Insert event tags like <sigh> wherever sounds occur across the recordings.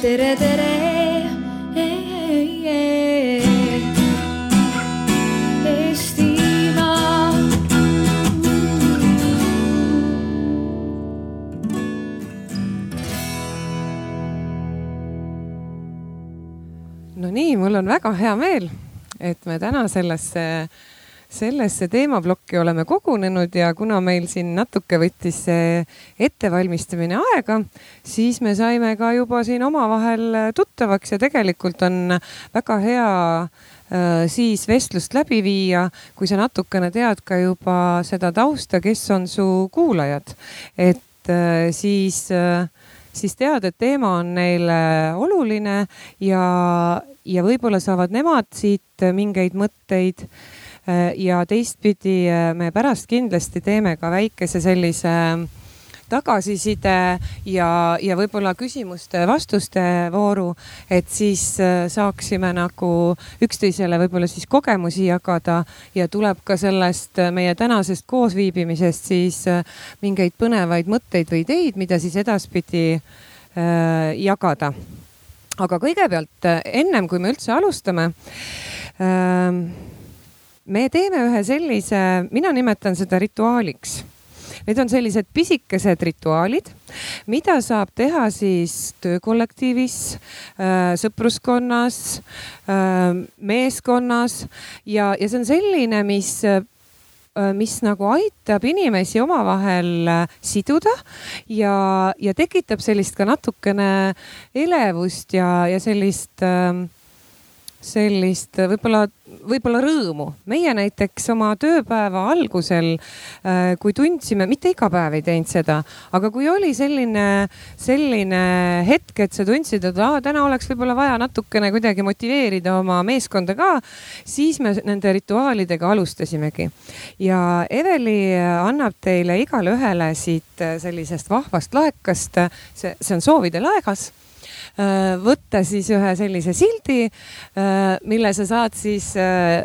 tere, tere. No nii, mul on väga hea meel, et me täna sellesse, sellesse teemaplokki oleme kogunenud ja kuna meil siin natuke võttis see ettevalmistamine aega, siis me saime ka juba siin omavahel tuttavaks ja tegelikult on väga hea äh, siis vestlust läbi viia, kui sa natukene tead ka juba seda tausta, kes on su kuulajad. et äh, siis äh, siis tead, et teema on neile oluline ja, ja võib-olla saavad nemad siit mingeid mõtteid. Ja teistpidi me pärast kindlasti teeme ka väikese sellise tagasiside ja, ja võib-olla küsimuste-vastuste vooru, et siis saaksime nagu üksteisele võib-olla siis kogemusi jagada ja tuleb ka sellest meie tänasest koosviibimisest siis mingeid põnevaid mõtteid või ideid, mida siis edaspidi äh, jagada. aga kõigepealt ennem kui me üldse alustame äh, me teeme ühe sellise, mina nimetan seda rituaaliks. Need on sellised pisikesed rituaalid, mida saab teha siis töökollektiivis, sõpruskonnas, meeskonnas. Ja, ja see on selline, mis mis nagu aitab inimesi omavahel siduda ja, ja tekitab sellist ka natukene elevust ja, ja sellist äh, sellist võib-olla, võib-olla rõõmu. meie näiteks oma tööpäeva algusel, äh, kui tundsime, mitte iga päev ei teinud seda, aga kui oli selline, selline hetk, et sa tundsid, et aa, täna oleks võib-olla vaja natukene kuidagi motiveerida oma meeskonda ka, siis me nende rituaalidega alustasimegi. ja Eveli annab teile igale ühele siit sellisest vahvast laekast, see, see on soovide laegas Äh, võtta siis ühe sellise sildi, äh, mille sa saad siis äh,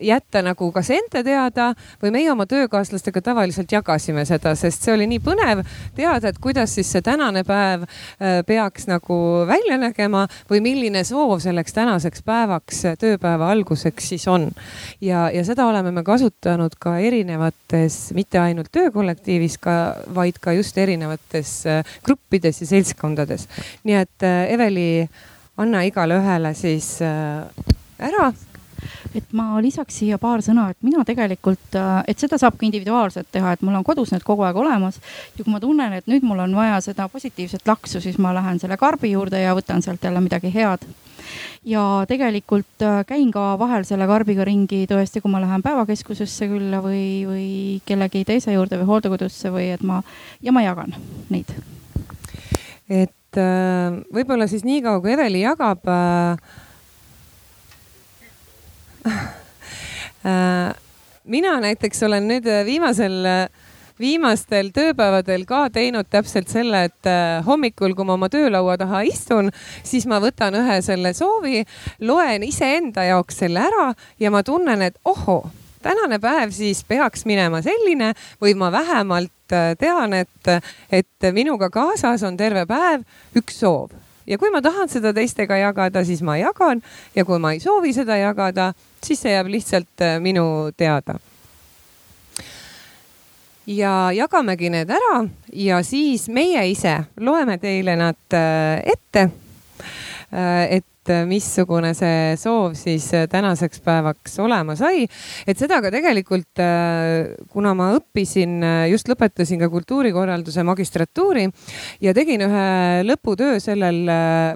jätta nagu kas enda teada või meie oma töökaaslastega tavaliselt jagasime seda, sest see oli nii põnev teada, et kuidas siis see tänane päev peaks nagu välja nägema või milline soov selleks tänaseks päevaks, tööpäeva alguseks siis on. ja, ja seda oleme me kasutanud ka erinevates, mitte ainult töökollektiivis ka, vaid ka just erinevates gruppides ja seltskondades. nii et Eveli, anna igale ühele siis ära et ma lisaks siia paar sõna, et mina tegelikult, äh, et seda saab ka individuaalselt teha, et mul on kodus need kogu aeg olemas. ja kui ma tunnen, et nüüd mul on vaja seda positiivset laksu, siis ma lähen selle karbi juurde ja võtan sealt jälle midagi head ja tegelikult äh, käin ka vahel selle karbiga ringi tõesti, kui ma lähen päevakeskusesse külla või, või kellegi teise juurde või hooldekodusse või et ma ja ma jagan neid. et äh, võib-olla siis niikaua, kui Eveli jagab äh, <laughs> mina näiteks olen nüüd äh, viimasel, äh, viimastel tööpäevadel ka teinud täpselt selle, et hommikul, kui ma oma töölaua taha istun, siis ma võtan ühe selle soovi, loen iseenda jaoks selle ära ja ma tunnen, et ohoo tänane päev siis peaks minema selline või ma vähemalt tean, et, et minuga kaasas on terve päev üks soov ja kui ma tahan seda teistega jagada, siis ma jagan ja kui ma ei soovi seda jagada, siis see jääb lihtsalt äh, minu teada. ja jagamegi need ära ja siis meie ise loeme teile nad äh, ette. Äh, et et äh, missugune see soov siis äh, tänaseks päevaks olema sai. et seda ka tegelikult, äh, kuna ma õppisin, just lõpetasin ka kultuurikorralduse magistratuuri ja tegin ühe lõputöö sellel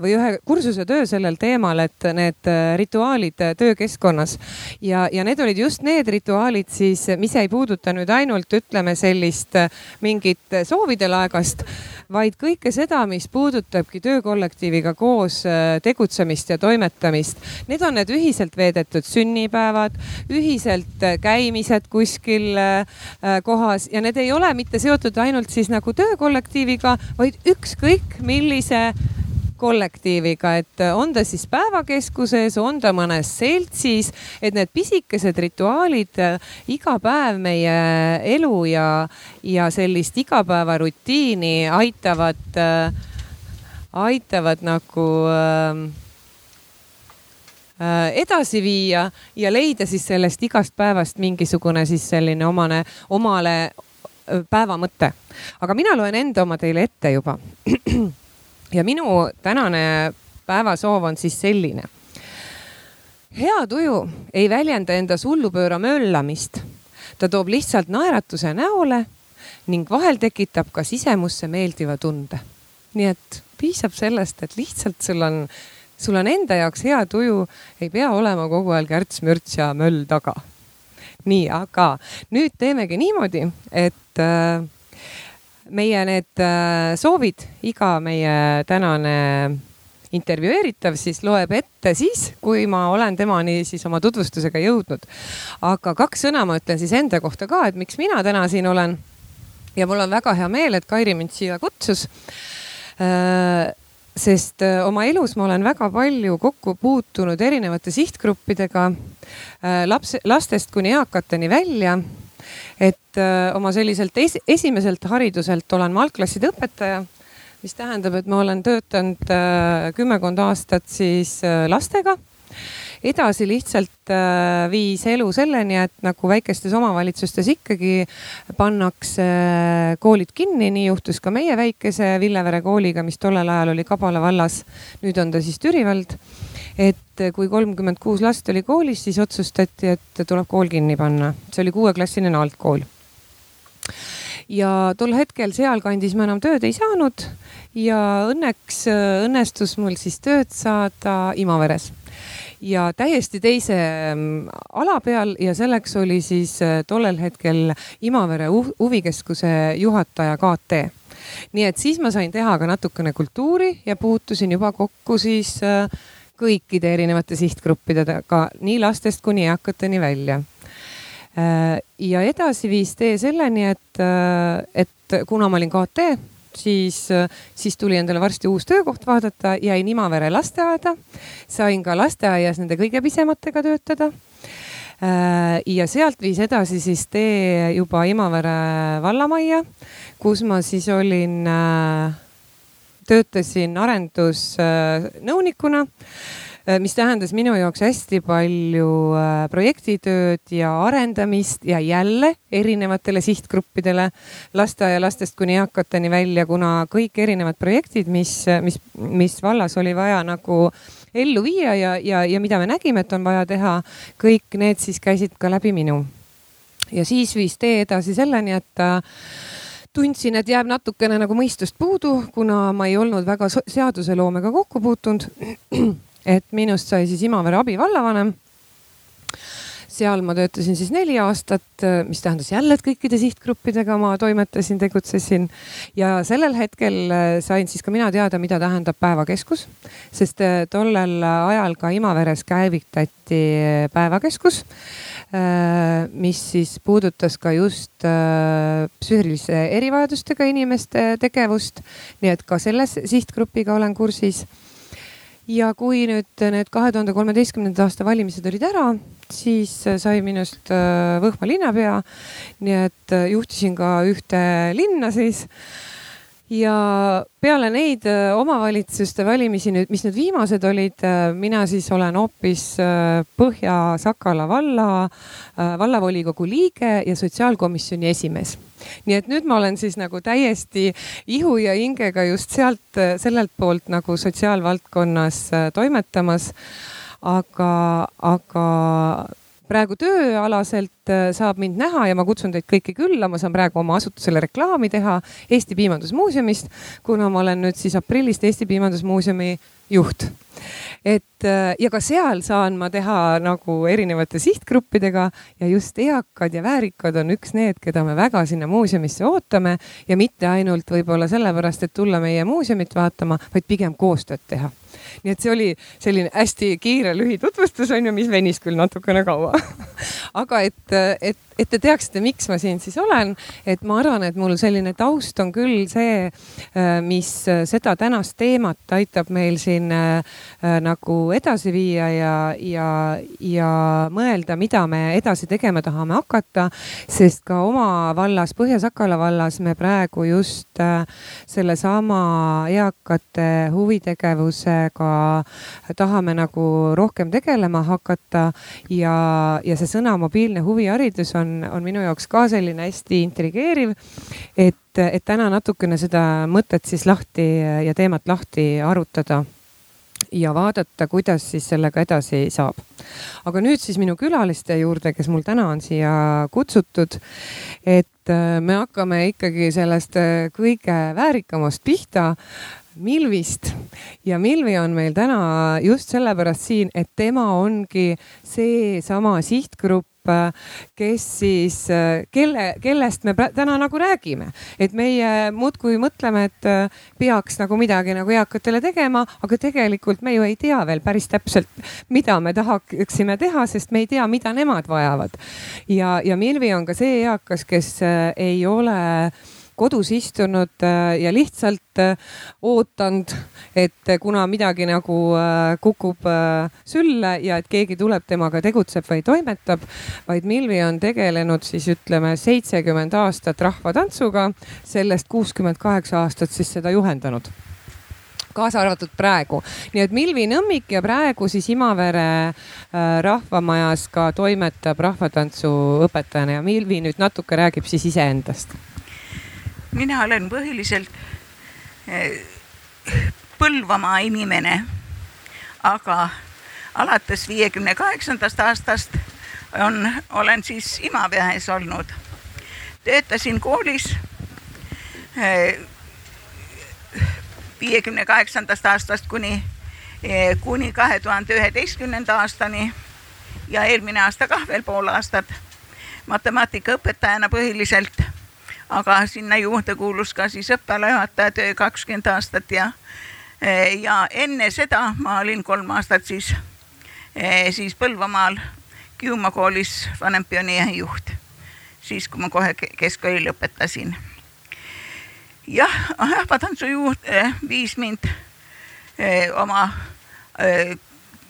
või ühe kursuse töö sellel teemal, et need rituaalid töökeskkonnas ja, ja need olid just need rituaalid siis, mis ei puuduta nüüd ainult ütleme sellist mingit soovide laegast vaid kõike seda, mis puudutabki töökollektiiviga koos äh, tegutsemist ja toimetamist. Need on need ühiselt veedetud sünnipäevad, ühiselt äh, käimised kuskil äh, kohas ja need ei ole mitte seotud ainult siis nagu töökollektiiviga, vaid ükskõik millise kollektiiviga, et on ta siis päevakeskuses, on ta mõnes seltsis, et need pisikesed rituaalid iga päev meie elu ja, ja sellist igapäevarutiini aitavad aitavad nagu äh, äh, edasi viia ja leida siis sellest igast päevast mingisugune siis selline omane, omale äh, päeva mõte. aga mina loen enda oma teile ette juba. <clears throat> ja minu tänane päevasoov on siis selline. hea tuju ei väljenda endas hullupööra möllamist. ta toob lihtsalt naeratuse näole ning vahel tekitab ka sisemusse meeldiva tunde. nii et piisab sellest, et lihtsalt sul on, sul on enda jaoks hea tuju, ei pea olema kogu aeg ärts-mürts ja möll taga. nii, aga nüüd teemegi niimoodi, et äh, meie need äh, soovid, iga meie tänane intervjueeritav siis loeb ette siis, kui ma olen temani siis oma tutvustusega jõudnud. aga kaks sõna ma ütlen siis enda kohta ka, et miks mina täna siin olen. ja mul on väga hea meel, et Kairi mind siia kutsus Äh, sest äh, oma elus ma olen väga palju kokku puutunud erinevate sihtgruppidega, äh, laps, lastest kuni eakateni välja. et oma selliselt es, esimeselt hariduselt olen ma algklasside õpetaja, mis tähendab, et ma olen töötanud kümmekond aastat siis lastega edasi lihtsalt äh, viis elu selleni, et nagu väikestes omavalitsustes ikkagi pannakse äh, koolid kinni, nii juhtus ka meie väikese Villevere kooliga, mis tollel ajal oli Kabala vallas. nüüd on ta siis Türi vald. et kui kolmkümmend kuus last oli koolis, siis otsustati, et tuleb kool kinni panna, see oli kuueklassiline algkool ja tol hetkel sealkandis ma enam tööd ei saanud ja õnneks äh, õnnestus mul siis tööd saada Imaveres ja täiesti teise mm, ala peal ja selleks oli siis äh, tollel hetkel Imavere huvikeskuse juhataja KT nii et siis ma sain teha ka natukene kultuuri ja puutusin juba kokku siis äh, kõikide erinevate sihtgruppidega, nii lastest kuni eakateni välja. Äh, ja edasi viis tee selleni, et, et kuna ma olin KT siis, siis tuli endale varsti uus töökoht vaadata, jäin Imavere lasteaeda. sain ka lasteaias nende kõige pisematega töötada. Äh, ja sealt viis edasi siis tee juba Imavere vallamajja, kus ma siis olin, äh, töötasin arendusnõunikuna Äh, mis tähendas minu jaoks hästi palju äh, projektitööd ja arendamist ja jälle erinevatele sihtgruppidele, lasteaialastest kuni eakateni välja, kuna kõik erinevad projektid, mis, mis, mis vallas oli vaja nagu ellu viia ja, ja, ja mida me nägime, et on vaja teha, kõik need siis käisid ka läbi minu. ja siis viis tee edasi selleni, et äh, tundsin, et jääb natukene nagu mõistust puudu, kuna ma ei olnud väga seaduseloomega kokku puutunud <clears throat> et minust sai siis Imavere abivallavanem. Seal ma töötasin siis neli aastat, mis tähendas jälle, et kõikide sihtgruppidega ma toimetasin, tegutsesin. Ja sellel hetkel äh, sain siis ka mina teada, mida tähendab päevakeskus, sest äh, tollel ajal ka Imaveres käivitati äh, päevakeskus, mis siis puudutas ka just psüühilise erivajadustega inimeste tegevust. nii et ka selle sihtgrupiga olen kursis ja kui nüüd need kahe tuhande kolmeteistkümnenda aasta valimised olid ära, siis sai minust äh, Võhma linnapea. nii et äh, juhtisin ka ühte linna siis ja peale neid äh, omavalitsuste valimisi nüüd, mis need viimased olid, äh, mina siis olen hoopis äh, Põhja-Sakala valla, vallavolikogu liige ja sotsiaalkomisjoni esimees. Nii et nüüd ma olen siis nagu täiesti ihu ja hingega just sealt, sellelt poolt nagu sotsiaalvaldkonnas toimetamas. aga, aga praegu tööalaselt äh, saab mind näha ja ma kutsun teid kõiki külla, ma saan praegu oma asutusele reklaami teha Eesti Piimandusmuuseumist, kuna ma olen nüüd siis aprillist Eesti Piimandusmuuseumi juht. et äh, ja ka seal saan ma teha nagu erinevate sihtgruppidega ja just eakad ja väärikad on üks need, keda me väga sinna muuseumisse ootame ja mitte ainult võib-olla sellepärast, et tulla meie muuseumit vaatama, vaid pigem koostööd teha nii et see oli selline hästi kiire lühitutvustus on ju, mis venis küll natukene kaua <laughs> aga et, et et te teaksite, miks ma siin siis olen, et ma arvan, et mul selline taust on küll see, äh, mis seda tänast teemat aitab meil siin äh, äh, nagu edasi viia ja, ja, ja mõelda, mida me edasi tegema tahame hakata. sest ka oma vallas, Põhja-Sakala vallas me praegu just sellesama eakate huvitegevusega tahame nagu rohkem tegelema hakata ja, ja see sõna mobiilne huviharidus on on, minu jaoks ka selline hästi intrigeeriv. et, et täna natukene seda mõtet siis lahti ja teemat lahti arutada ja vaadata, kuidas siis sellega edasi saab. aga nüüd siis minu külaliste juurde, kes mul täna on siia kutsutud. et me hakkame ikkagi sellest kõige väärikamast pihta. Milvist ja Milvi on meil täna just sellepärast siin, et tema ongi seesama sihtgrupp, kes siis, kelle, kellest me täna nagu räägime. et meie muudkui mõtleme, et äh, peaks nagu midagi nagu eakatele tegema, aga tegelikult me ju ei tea veel päris täpselt, mida me tahaksime teha, sest me ei tea, mida nemad vajavad. ja, ja Milvi on ka see eakas, kes äh, ei ole kodus istunud äh, ja lihtsalt äh, ootanud, et kuna midagi nagu äh, kukub sülle ja et keegi tuleb temaga tegutseb või toimetab, vaid Milvi on tegelenud siis ütleme seitsekümmend aastat rahvatantsuga, sellest kuuskümmend kaheksa aastat siis seda juhendanud kaasa arvatud praegu. nii et Milvi Nõmmik ja praegu siis Imavere äh, rahvamajas ka toimetab rahvatantsu õpetajana ja Milvi nüüd natuke räägib siis iseendast mina olen põhiliselt eh, Põlvamaa inimene, aga alates viiekümne kaheksandast aastast on, olen siis Imavees olnud. töötasin koolis eh, viiekümne kaheksandast aastast kuni, eh, kuni kahe tuhande üheteistkümnenda aastani ja eelmine aasta kah veel pool aastat matemaatikaõpetajana põhiliselt aga sinna juurde kuulus ka siis õppealajuhataja töö kakskümmend aastat ja, ja enne seda ma olin kolm aastat siis, siis Põlvamaal Kiuma koolis vanempioneeri juht, siis kui ma kohe keskkooli lõpetasin. jah, rahvatantsu juurde viis mind oma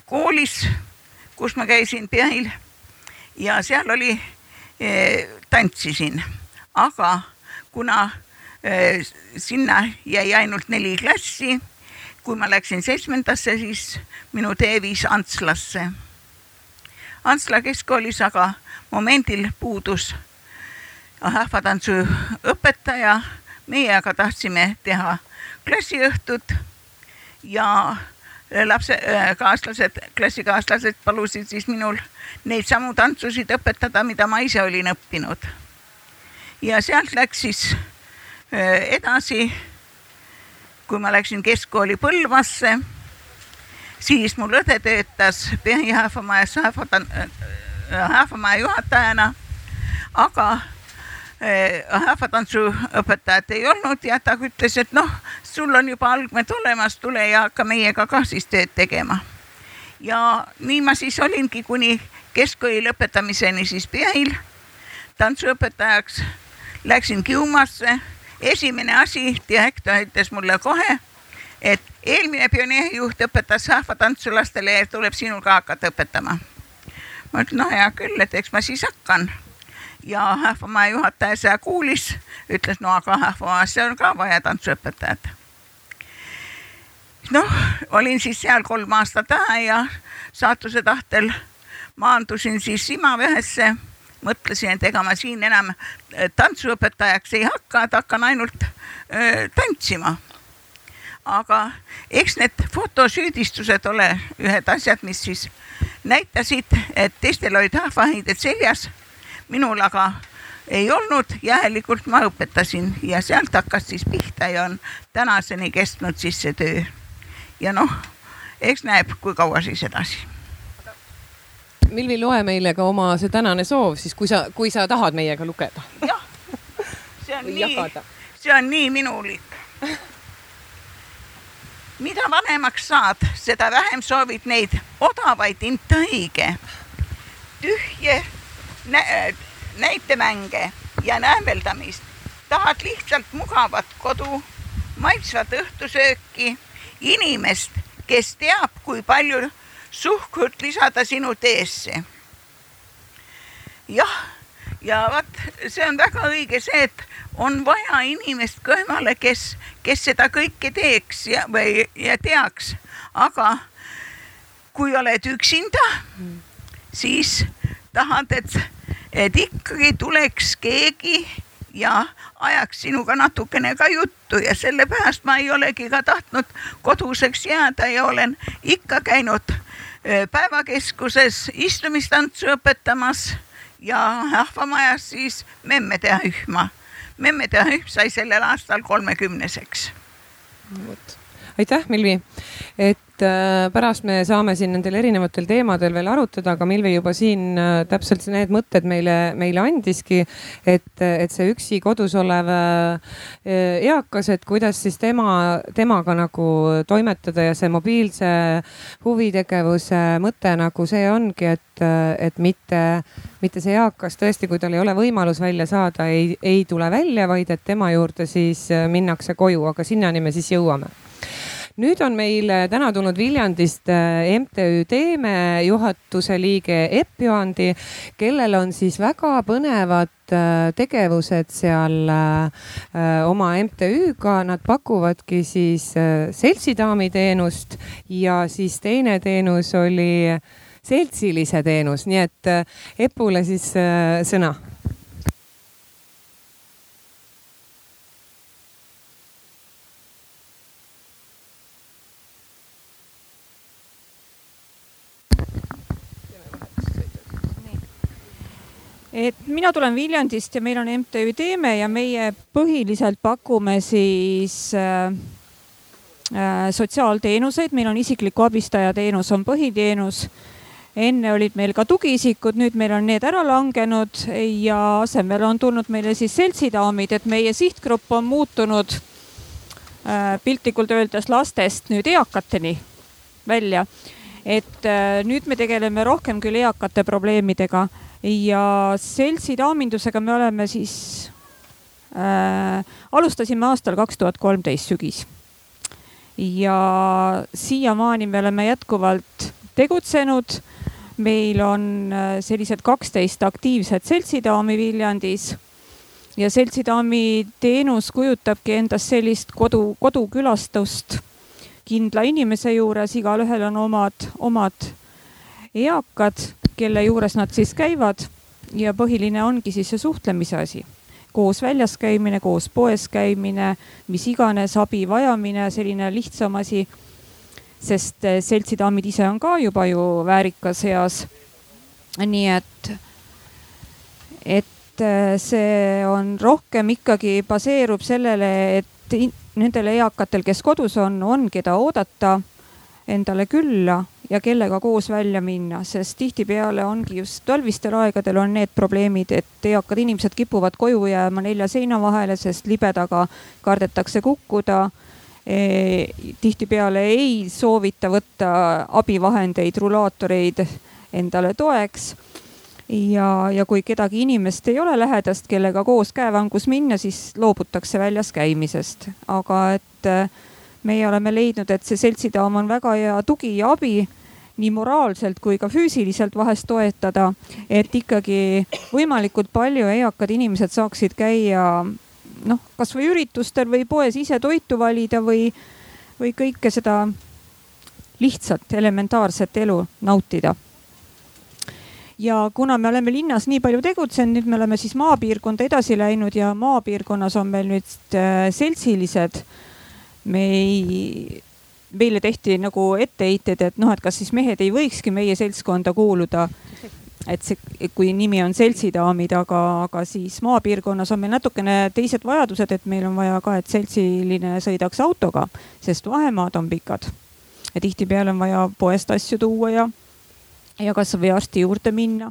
koolis, kus ma käisin Peail ja seal oli, tantsisin aga kuna äh, sinna jäi ainult neli klassi, kui ma läksin seitsmendasse, siis minu tee viis Antslasse. Antsla keskkoolis aga momendil puudus rahvatantsu õpetaja, meie aga tahtsime teha klassiõhtut ja lapse, äh, kaaslased, klassikaaslased palusid siis minul neid samu tantsusid õpetada, mida ma ise olin õppinud ja sealt läks siis äh, edasi. kui ma läksin keskkooli Põlvasse, siis mul õde töötas Pehi Hääfamajas Hääfamaja äh, juhatajana, aga rahvatantsuõpetajat ei olnud ja ta ütles, et noh, sul on juba algmed olemas, tule ja hakka meiega ka siis tööd tegema. ja nii ma siis olingi kuni keskkooli lõpetamiseni siis Peil tantsuõpetajaks läksin Kiumasse, esimene asi, direktor ütles mulle kohe, et eelmine pioneerijuht õpetas rahvatantsu lastele ja tuleb sinul ka hakata õpetama. ma ütlen, no hea küll, et eks ma siis hakkan. ja rahvamaja juhataja seda kuulis, ütles, no aga rahvamaasse on ka vaja tantsuõpetajat. noh, olin siis seal kolm aastat ära ja saatuse tahtel maandusin siis Imavehesse mõtlesin, et ega ma siin enam äh, tantsuõpetajaks ei hakka, et hakkan ainult öö, äh, tantsima. aga eks need fotosüüdistused ole ühed asjad, mis siis näitasid, et teistel olid rahvahiided seljas, minul aga ei olnud, järelikult ma õpetasin ja sealt hakkas siis pihta ja on tänaseni kestnud siis see töö. ja noh, eks näeb, kui kaua siis edasi Milvi, loe meile ka oma see tänane soov siis, kui sa, kui sa tahad meiega lugeda. jah, see on nii, see on nii minulik. mida vanemaks saad, seda vähem soovid neid odavaid intriige, tühje nä näitemänge ja näämeldamist. tahad lihtsalt mugavat kodu, maitsvat õhtusööki, inimest, kes teab, kui palju suhkrut lisada sinu teesse. jah, ja vot see on väga õige see, et on vaja inimest kõrvale, kes, kes seda kõike teeks ja, või ja teaks, aga kui oled üksinda, siis tahad, et, et ikkagi tuleks keegi ja ajaks sinuga natukene ka juttu ja sellepärast ma ei olegi ka tahtnud koduseks jääda ja olen ikka käinud päevakeskuses istumistantsu õpetamas ja rahvamajas siis memmede rühm sai sellel aastal kolmekümneseks. vot, aitäh, Milvi, et äh, pärast me saame siin nendel erinevatel teemadel veel arutada, aga Milvi juba siin äh, täpselt need mõtted meile, meile andiski. et, et see üksi kodus olev äh, eakas, et kuidas siis tema, temaga nagu toimetada ja see mobiilse huvitegevuse mõte nagu see ongi, et, et mitte, mitte see eakas tõesti, kui tal ei ole võimalus välja saada, ei, ei tule välja, vaid et tema juurde siis minnakse koju, aga sinnani me siis jõuame nüüd on meil täna tulnud Viljandist äh, MTÜ Teeme juhatuse liige Epp Joandi, kellel on siis väga põnevad äh, tegevused seal äh, oma MTÜ-ga, nad pakuvadki siis seltsidaami teenust ja siis teine teenus oli seltsilise teenus, nii et Epule siis sõna et mina tulen Viljandist ja meil on MTÜ Teeme ja meie põhiliselt pakume siis äh, äh, sotsiaalteenuseid, meil on isikliku abistaja teenus on põhiteenus. enne olid meil ka tugiisikud, nüüd meil on need ära langenud ja asemele on tulnud meile siis seltsidaamid, et meie sihtgrupp on muutunud äh, piltlikult öeldes lastest nüüd eakateni välja. et äh, nüüd me tegeleme rohkem küll eakate probleemidega ja seltsi daamindusega me oleme siis äh,, alustasime aastal kaks tuhat kolmteist sügis. ja siiamaani me oleme jätkuvalt tegutsenud. meil on äh, sellised kaksteist aktiivset seltsidaami Viljandis ja seltsidaami teenus kujutabki endast sellist kodu, kodukülastust kindla inimese juures, igalühel on omad, omad eakad kelle juures nad siis käivad ja põhiline ongi siis see suhtlemise asi koos väljas käimine, koos poes käimine, mis iganes abi vajamine, selline lihtsam asi. sest eh, seltsidaamid ise on ka juba ju väärikas eas. nii et, et eh, see on rohkem ikkagi baseerub sellele, et nendel eakatel, kes kodus on, on keda oodata endale külla ja kellega koos välja minna, sest tihtipeale ongi just talvistel aegadel on need probleemid, et eakad inimesed kipuvad koju jääma nelja seina vahele, sest libedaga kardetakse kukkuda. E,. tihtipeale ei soovita võtta abivahendeid, rulaatoreid endale toeks. Ja, ja kui kedagi inimest ei ole lähedast, kellega koos käevangus minna, siis loobutakse väljas käimisest, aga et meie oleme leidnud, et see seltsidaam on väga hea tugi ja abi nii moraalselt kui ka füüsiliselt vahest toetada, et ikkagi võimalikult palju eakad inimesed saaksid käia noh, kasvõi üritustel või poes ise toitu valida või, või kõike seda lihtsalt elementaarset elu nautida ja kuna me oleme linnas nii palju tegutsenud, nüüd me oleme siis maapiirkonda edasi läinud ja maapiirkonnas on meil nüüd äh, seltsilised. me ei meile tehti nagu etteheited, et noh, et kas siis mehed ei võikski meie seltskonda kuuluda. et see, kui nimi on seltsidaamid, aga, aga siis maapiirkonnas on meil natukene teised vajadused, et meil on vaja ka, et seltsiline sõidaks autoga, sest vahemaad on pikad. ja tihtipeale on vaja poest asju tuua ja, ja kasvõi arsti juurde minna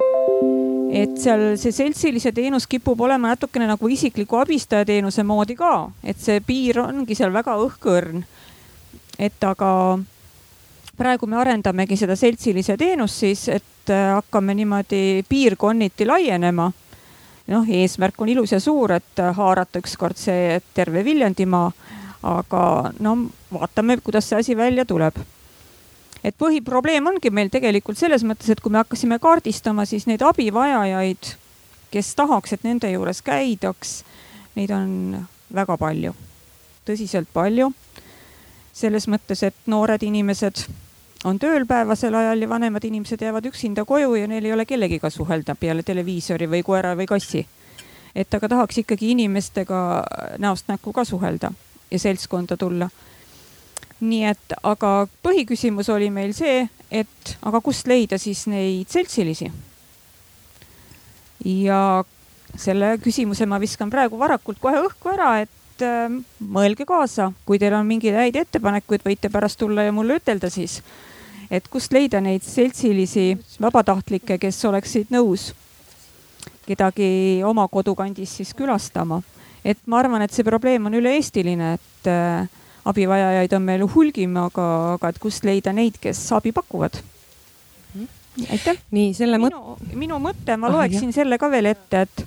et seal see seltsilise teenus kipub olema natukene nagu isikliku abistaja teenuse moodi ka, et see piir ongi seal väga õhkõrn et aga praegu me arendamegi seda seltsilise teenust siis, et äh, hakkame niimoodi piirkonniti laienema. noh, eesmärk on ilus ja suur, et haarata ükskord see terve Viljandimaa, aga no vaatame, kuidas see asi välja tuleb et põhiprobleem ongi meil tegelikult selles mõttes, et kui me hakkasime kaardistama, siis neid abivajajaid, kes tahaks, et nende juures käidaks, neid on väga palju, tõsiselt palju. Selles mõttes, et noored inimesed on tööl päevasel ajal ja vanemad inimesed jäävad üksinda koju ja neil ei ole kellegiga suhelda peale televiisori või koera või kassi. et aga tahaks ikkagi inimestega näost näkku ka suhelda ja seltskonda tulla nii et, aga põhiküsimus oli meil see, et aga kust leida siis neid seltsilisi. ja selle küsimuse ma viskan praegu varakult kohe õhku ära, et äh, mõelge kaasa, kui teil on mingeid häid ettepanekuid, võite pärast tulla ja mulle ütelda siis, et kust leida neid seltsilisi vabatahtlikke, kes oleksid nõus kedagi oma kodukandis siis külastama. et ma arvan, et see probleem on üle-eestiline, et äh, abivajajaid on meil hulgim, aga, aga et kust leida neid, kes abi pakuvad mhm. aitäh. nii selle mõtte. minu, mõte, ma ah, loeksin jah. selle ka veel ette, et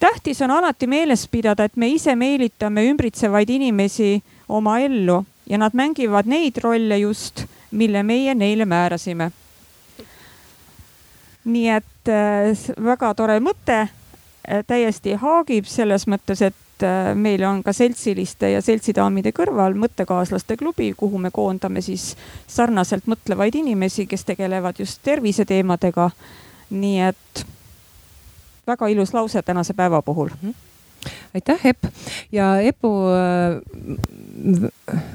tähtis on alati meeles pidada, et me ise meelitame ümbritsevaid inimesi oma ellu ja nad mängivad neid rolle just, mille meie neile määrasime. nii et äh, väga tore mõte äh,, täiesti haagib selles mõttes, et äh, meil on ka seltsiliste ja seltsidaamide kõrval mõttekaaslaste klubi, kuhu me koondame siis sarnaselt mõtlevaid inimesi, kes tegelevad just terviseteemadega. nii et väga ilus lause tänase päeva puhul mm. -hmm aitäh, Epp ja Epu äh,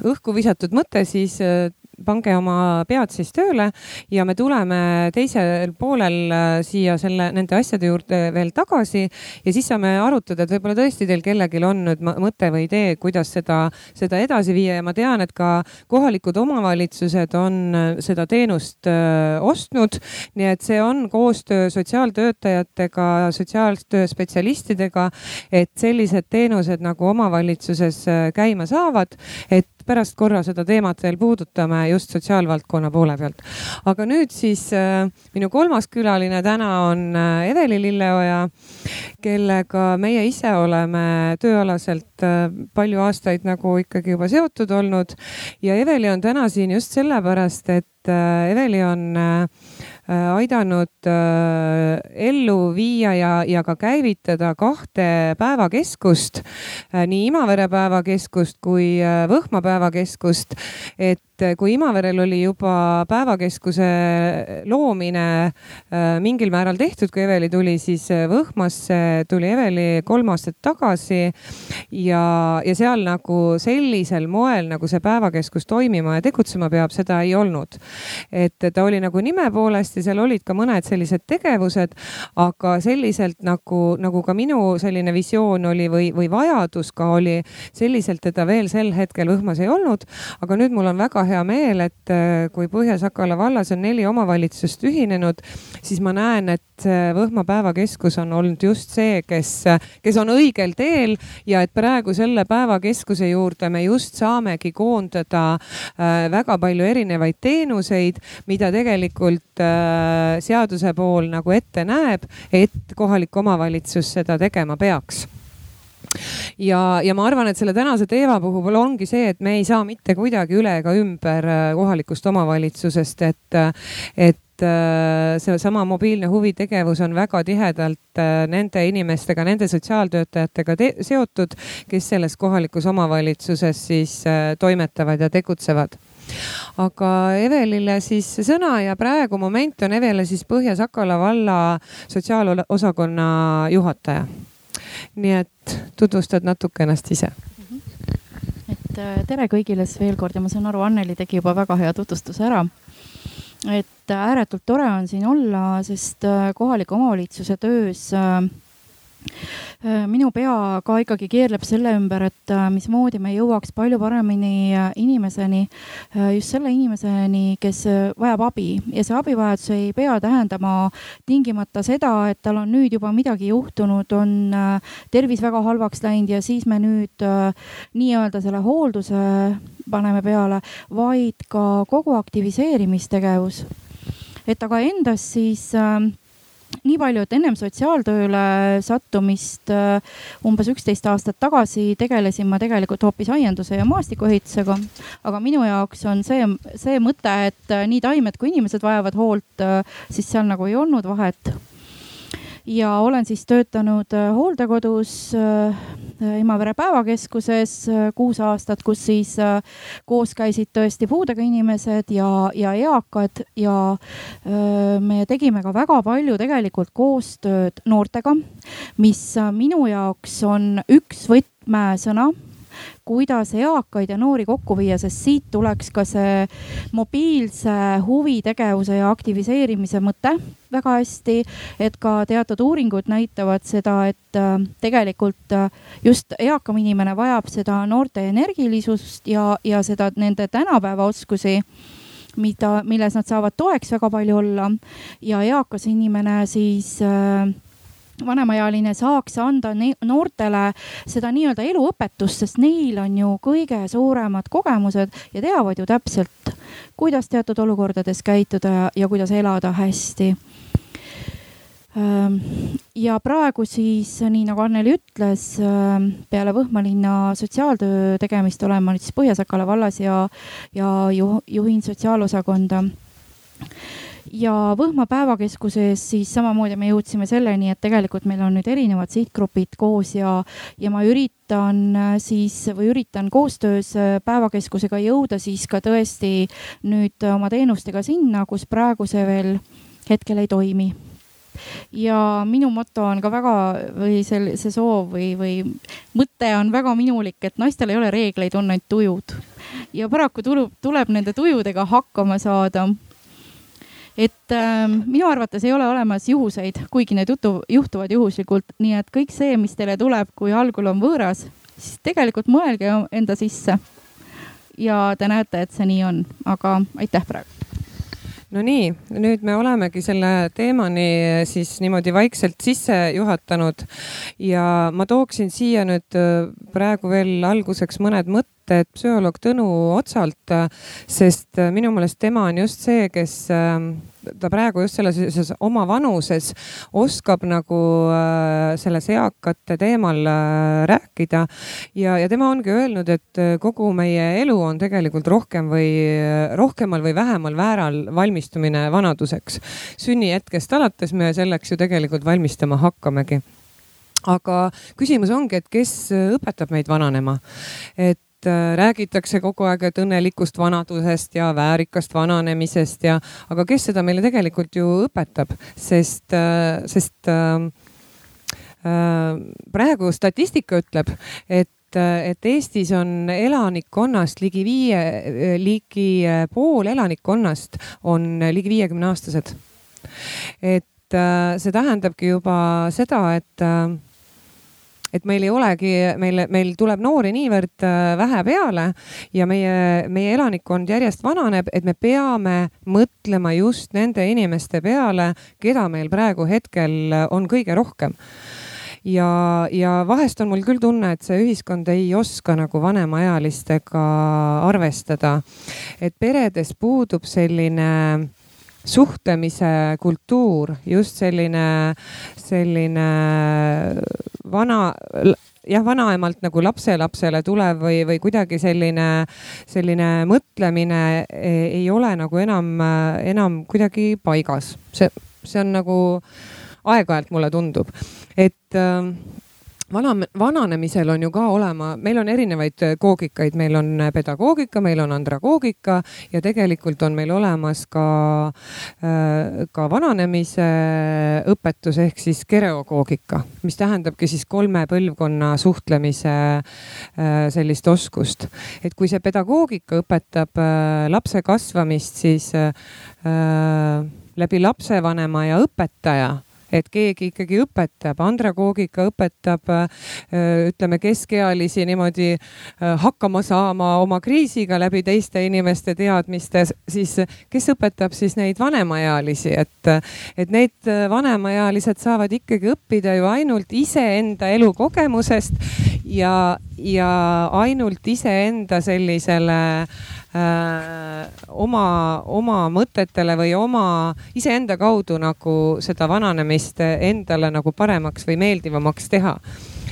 õhku visatud mõte siis äh, pange oma pead siis tööle ja me tuleme teisel poolel äh, siia selle, nende asjade juurde veel tagasi ja siis saame arutada, et võib-olla tõesti teil kellelgi on nüüd mõte või idee, kuidas seda, seda edasi viia ja ma tean, et ka kohalikud omavalitsused on äh, seda teenust äh, ostnud. nii et see on koostöö sotsiaaltöötajatega, sotsiaaltöö spetsialistidega, et sellised teenused nagu omavalitsuses käima saavad, et pärast korra seda teemat veel puudutame just sotsiaalvaldkonna poole pealt. aga nüüd siis äh, minu kolmas külaline täna on äh, Eveli Lilleoja, kellega meie ise oleme tööalaselt äh, palju aastaid nagu ikkagi juba seotud olnud ja Eveli on täna siin just sellepärast, et Eveli on Äh, aidanud äh, ellu viia ja, ja ka käivitada kahte päevakeskust, äh, nii Imavere päevakeskust kui Võhma päevakeskust, et et kui Imaverel oli juba päevakeskuse loomine äh, mingil määral tehtud, kui Eveli tuli, siis äh, Võhmasse tuli Eveli kolm aastat tagasi ja, ja seal nagu sellisel moel, nagu see päevakeskus toimima ja tegutsema peab, seda ei olnud. et ta oli nagu nime poolest ja seal olid ka mõned sellised tegevused, aga selliselt nagu, nagu ka minu selline visioon oli või, või vajadus ka oli, selliselt teda veel sel hetkel Võhmas ei olnud. aga nüüd mul on väga hea hea meel, et äh, kui Põhja-Sakala vallas on neli omavalitsust ühinenud, siis ma näen, et Võhma päevakeskus on olnud just see, kes, kes on õigel teel ja et praegu selle päevakeskuse juurde me just saamegi koondada äh, väga palju erinevaid teenuseid, mida tegelikult äh, seaduse pool nagu ette näeb, et kohalik omavalitsus seda tegema peaks ja, ja ma arvan, et selle tänase teema puhul ongi see, et me ei saa mitte kuidagi üle ega ümber äh, kohalikust omavalitsusest, et, et äh, seesama mobiilne huvitegevus on väga tihedalt äh, nende inimestega, nende sotsiaaltöötajatega seotud, kes selles kohalikus omavalitsuses siis toimetavad ja tegutsevad. Aga Evelile siis sõna ja praegu moment on Evele siis Põhja-Sakala valla sotsiaalosakonna juhataja nii et tutvustad natuke ennast ise et äh, tere kõigile siis veel kord ja ma saan aru, Anneli tegi juba väga hea tutvustuse ära. et äh, ääretult tore on siin olla, sest äh, kohaliku omavalitsuse töös minu pea ka ikkagi keerleb selle ümber, et äh, mismoodi me jõuaks palju paremini äh, inimeseni, just selle inimeseni, kes vajab abi ja see abivajadus ei pea tähendama tingimata seda, et tal on nüüd juba midagi juhtunud, on tervis väga halvaks läinud ja siis me nüüd nii-öelda selle hoolduse paneme peale, vaid ka kogu aktiviseerimistegevus. et aga endas siis äh, nii palju, et ennem sotsiaaltööle sattumist äh, umbes üksteist aastat tagasi tegelesin ma tegelikult hoopis aianduse ja maastikuehitusega. aga minu jaoks on see, see mõte, et äh, nii taimed kui inimesed vajavad hoolt, äh, siis seal nagu ei olnud vahet ja olen siis töötanud äh, hooldekodus Imavere äh, päevakeskuses äh, kuus aastat, kus siis koos käisid tõesti puudega inimesed ja, ja eakad ja me tegime ka väga palju tegelikult koostööd noortega, mis minu jaoks on üks võtmesõna kuidas eakaid ja noori kokku viia, sest siit tuleks ka see mobiilse huvitegevuse ja aktiviseerimise mõte väga hästi. et ka teatud uuringud näitavad seda, et äh, tegelikult äh, just eakam inimene vajab seda noorte energilisust ja, ja seda nende tänapäeva oskusi mida, milles nad saavad toeks väga palju olla ja eakas inimene siis äh, vanemaealine saaks anda noortele seda nii-öelda eluõpetust, sest neil on ju kõige suuremad kogemused ja teavad ju täpselt, kuidas teatud olukordades käituda ja, ja kuidas elada hästi. Ja praegu siis, nii nagu Anneli ütles, peale Võhmalinna sotsiaaltöö tegemist olen ma nüüd siis Põhja-Sakala vallas ja, ja juhin sotsiaalosakonda ja Võhma päevakeskuses siis samamoodi me jõudsime selleni, et tegelikult meil on nüüd erinevad sihtgrupid koos ja, ja ma üritan äh, siis või üritan koostöös äh, päevakeskusega jõuda siis ka tõesti nüüd oma teenustega sinna, kus praegu see veel hetkel ei toimi ja minu moto on ka väga või see, see soov või, või mõte on väga minulik, et naistel ei ole reegleid, on ainult tujud. ja paraku tuleb, tuleb nende tujudega hakkama saada et äh, minu arvates ei ole olemas juhuseid, kuigi need jutu, juhtuvad juhuslikult, nii et kõik see, mis teile tuleb, kui algul on võõras, siis tegelikult mõelge enda sisse. ja te näete, et see nii on, aga aitäh praegu no nii, nüüd me olemegi selle teemani siis niimoodi vaikselt sisse juhatanud. Ja ma tooksin siia nüüd äh, praegu veel alguseks mõned mõtted mõtted psühholoog Tõnu Otsalt, sest minu meelest tema on just see, kes ta praegu just selles oma vanuses oskab nagu äh, selles eakate teemal äh, rääkida. ja, ja tema ongi öelnud, et kogu meie elu on tegelikult rohkem või rohkemal või vähemal määral valmistumine vanaduseks. sünnihetkest alates me selleks ju tegelikult valmistama hakkamegi aga küsimus ongi, et kes õpetab meid vananema. et et äh, räägitakse kogu aeg, et õnnelikust vanadusest ja väärikast vananemisest ja, aga kes seda meile tegelikult ju õpetab, sest, äh, sest äh, äh, praegu statistika ütleb, et et Eestis on elanikkonnast ligi viie, ligi pool elanikkonnast on ligi viiekümne aastased. et see tähendabki juba seda, et et meil ei olegi, meil, meil tuleb noori niivõrd äh, vähe peale ja meie, meie elanikkond järjest vananeb, et me peame mõtlema just nende inimeste peale, keda meil praegu hetkel on kõige rohkem ja, ja vahest on mul küll tunne, et see ühiskond ei oska nagu vanemaealistega arvestada. et peredes puudub selline suhtlemise kultuur, just selline, selline vana jah, vanaemalt nagu lapselapsele tulev või, või kuidagi selline, selline mõtlemine ei ole nagu enam, enam kuidagi paigas. see, see on nagu aeg-ajalt mulle tundub, et äh, vana, vananemisel on ju ka olema, meil on erinevaid äh, koogikaid, meil on äh, pedagoogika, meil on andragoogika ja tegelikult on meil olemas ka, äh, ka vananemise õpetus ehk siis kereogoogika, mis tähendabki siis kolme põlvkonna suhtlemise sellist oskust. et kui see pedagoogika õpetab lapse kasvamist, siis läbi lapsevanema ja õpetaja et keegi ikkagi õpetab, andragoogika õpetab ütleme keskealisi niimoodi hakkama saama oma kriisiga läbi teiste inimeste teadmiste, siis kes õpetab siis neid vanemaealisi, et, et need vanemaealised saavad ikkagi õppida ju ainult iseenda elukogemusest ja, ja ainult iseenda sellisele äh, oma, oma mõtetele või oma iseenda kaudu nagu seda vananemist endale nagu paremaks või meeldivamaks teha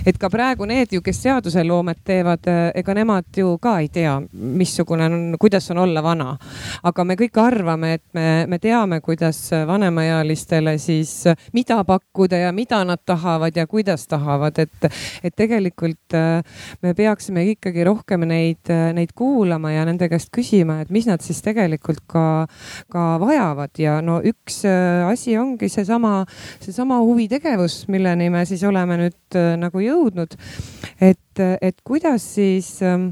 et ka praegu need ju, kes seaduseloomet teevad, eh, ega nemad ju ka ei tea, missugune on, kuidas on olla vana. aga me kõik arvame, et me, me teame, kuidas vanemaealistele siis, mida pakkuda ja mida nad tahavad ja kuidas tahavad, et, et tegelikult eh, me peaksime ikkagi rohkem neid, neid kuulama ja nende käest küsima, et mis nad siis tegelikult ka, ka vajavad ja no üks asi ongi seesama, seesama huvitegevus, milleni me siis oleme nüüd nagu jõudnud jõudnud. et, et kuidas siis ähm,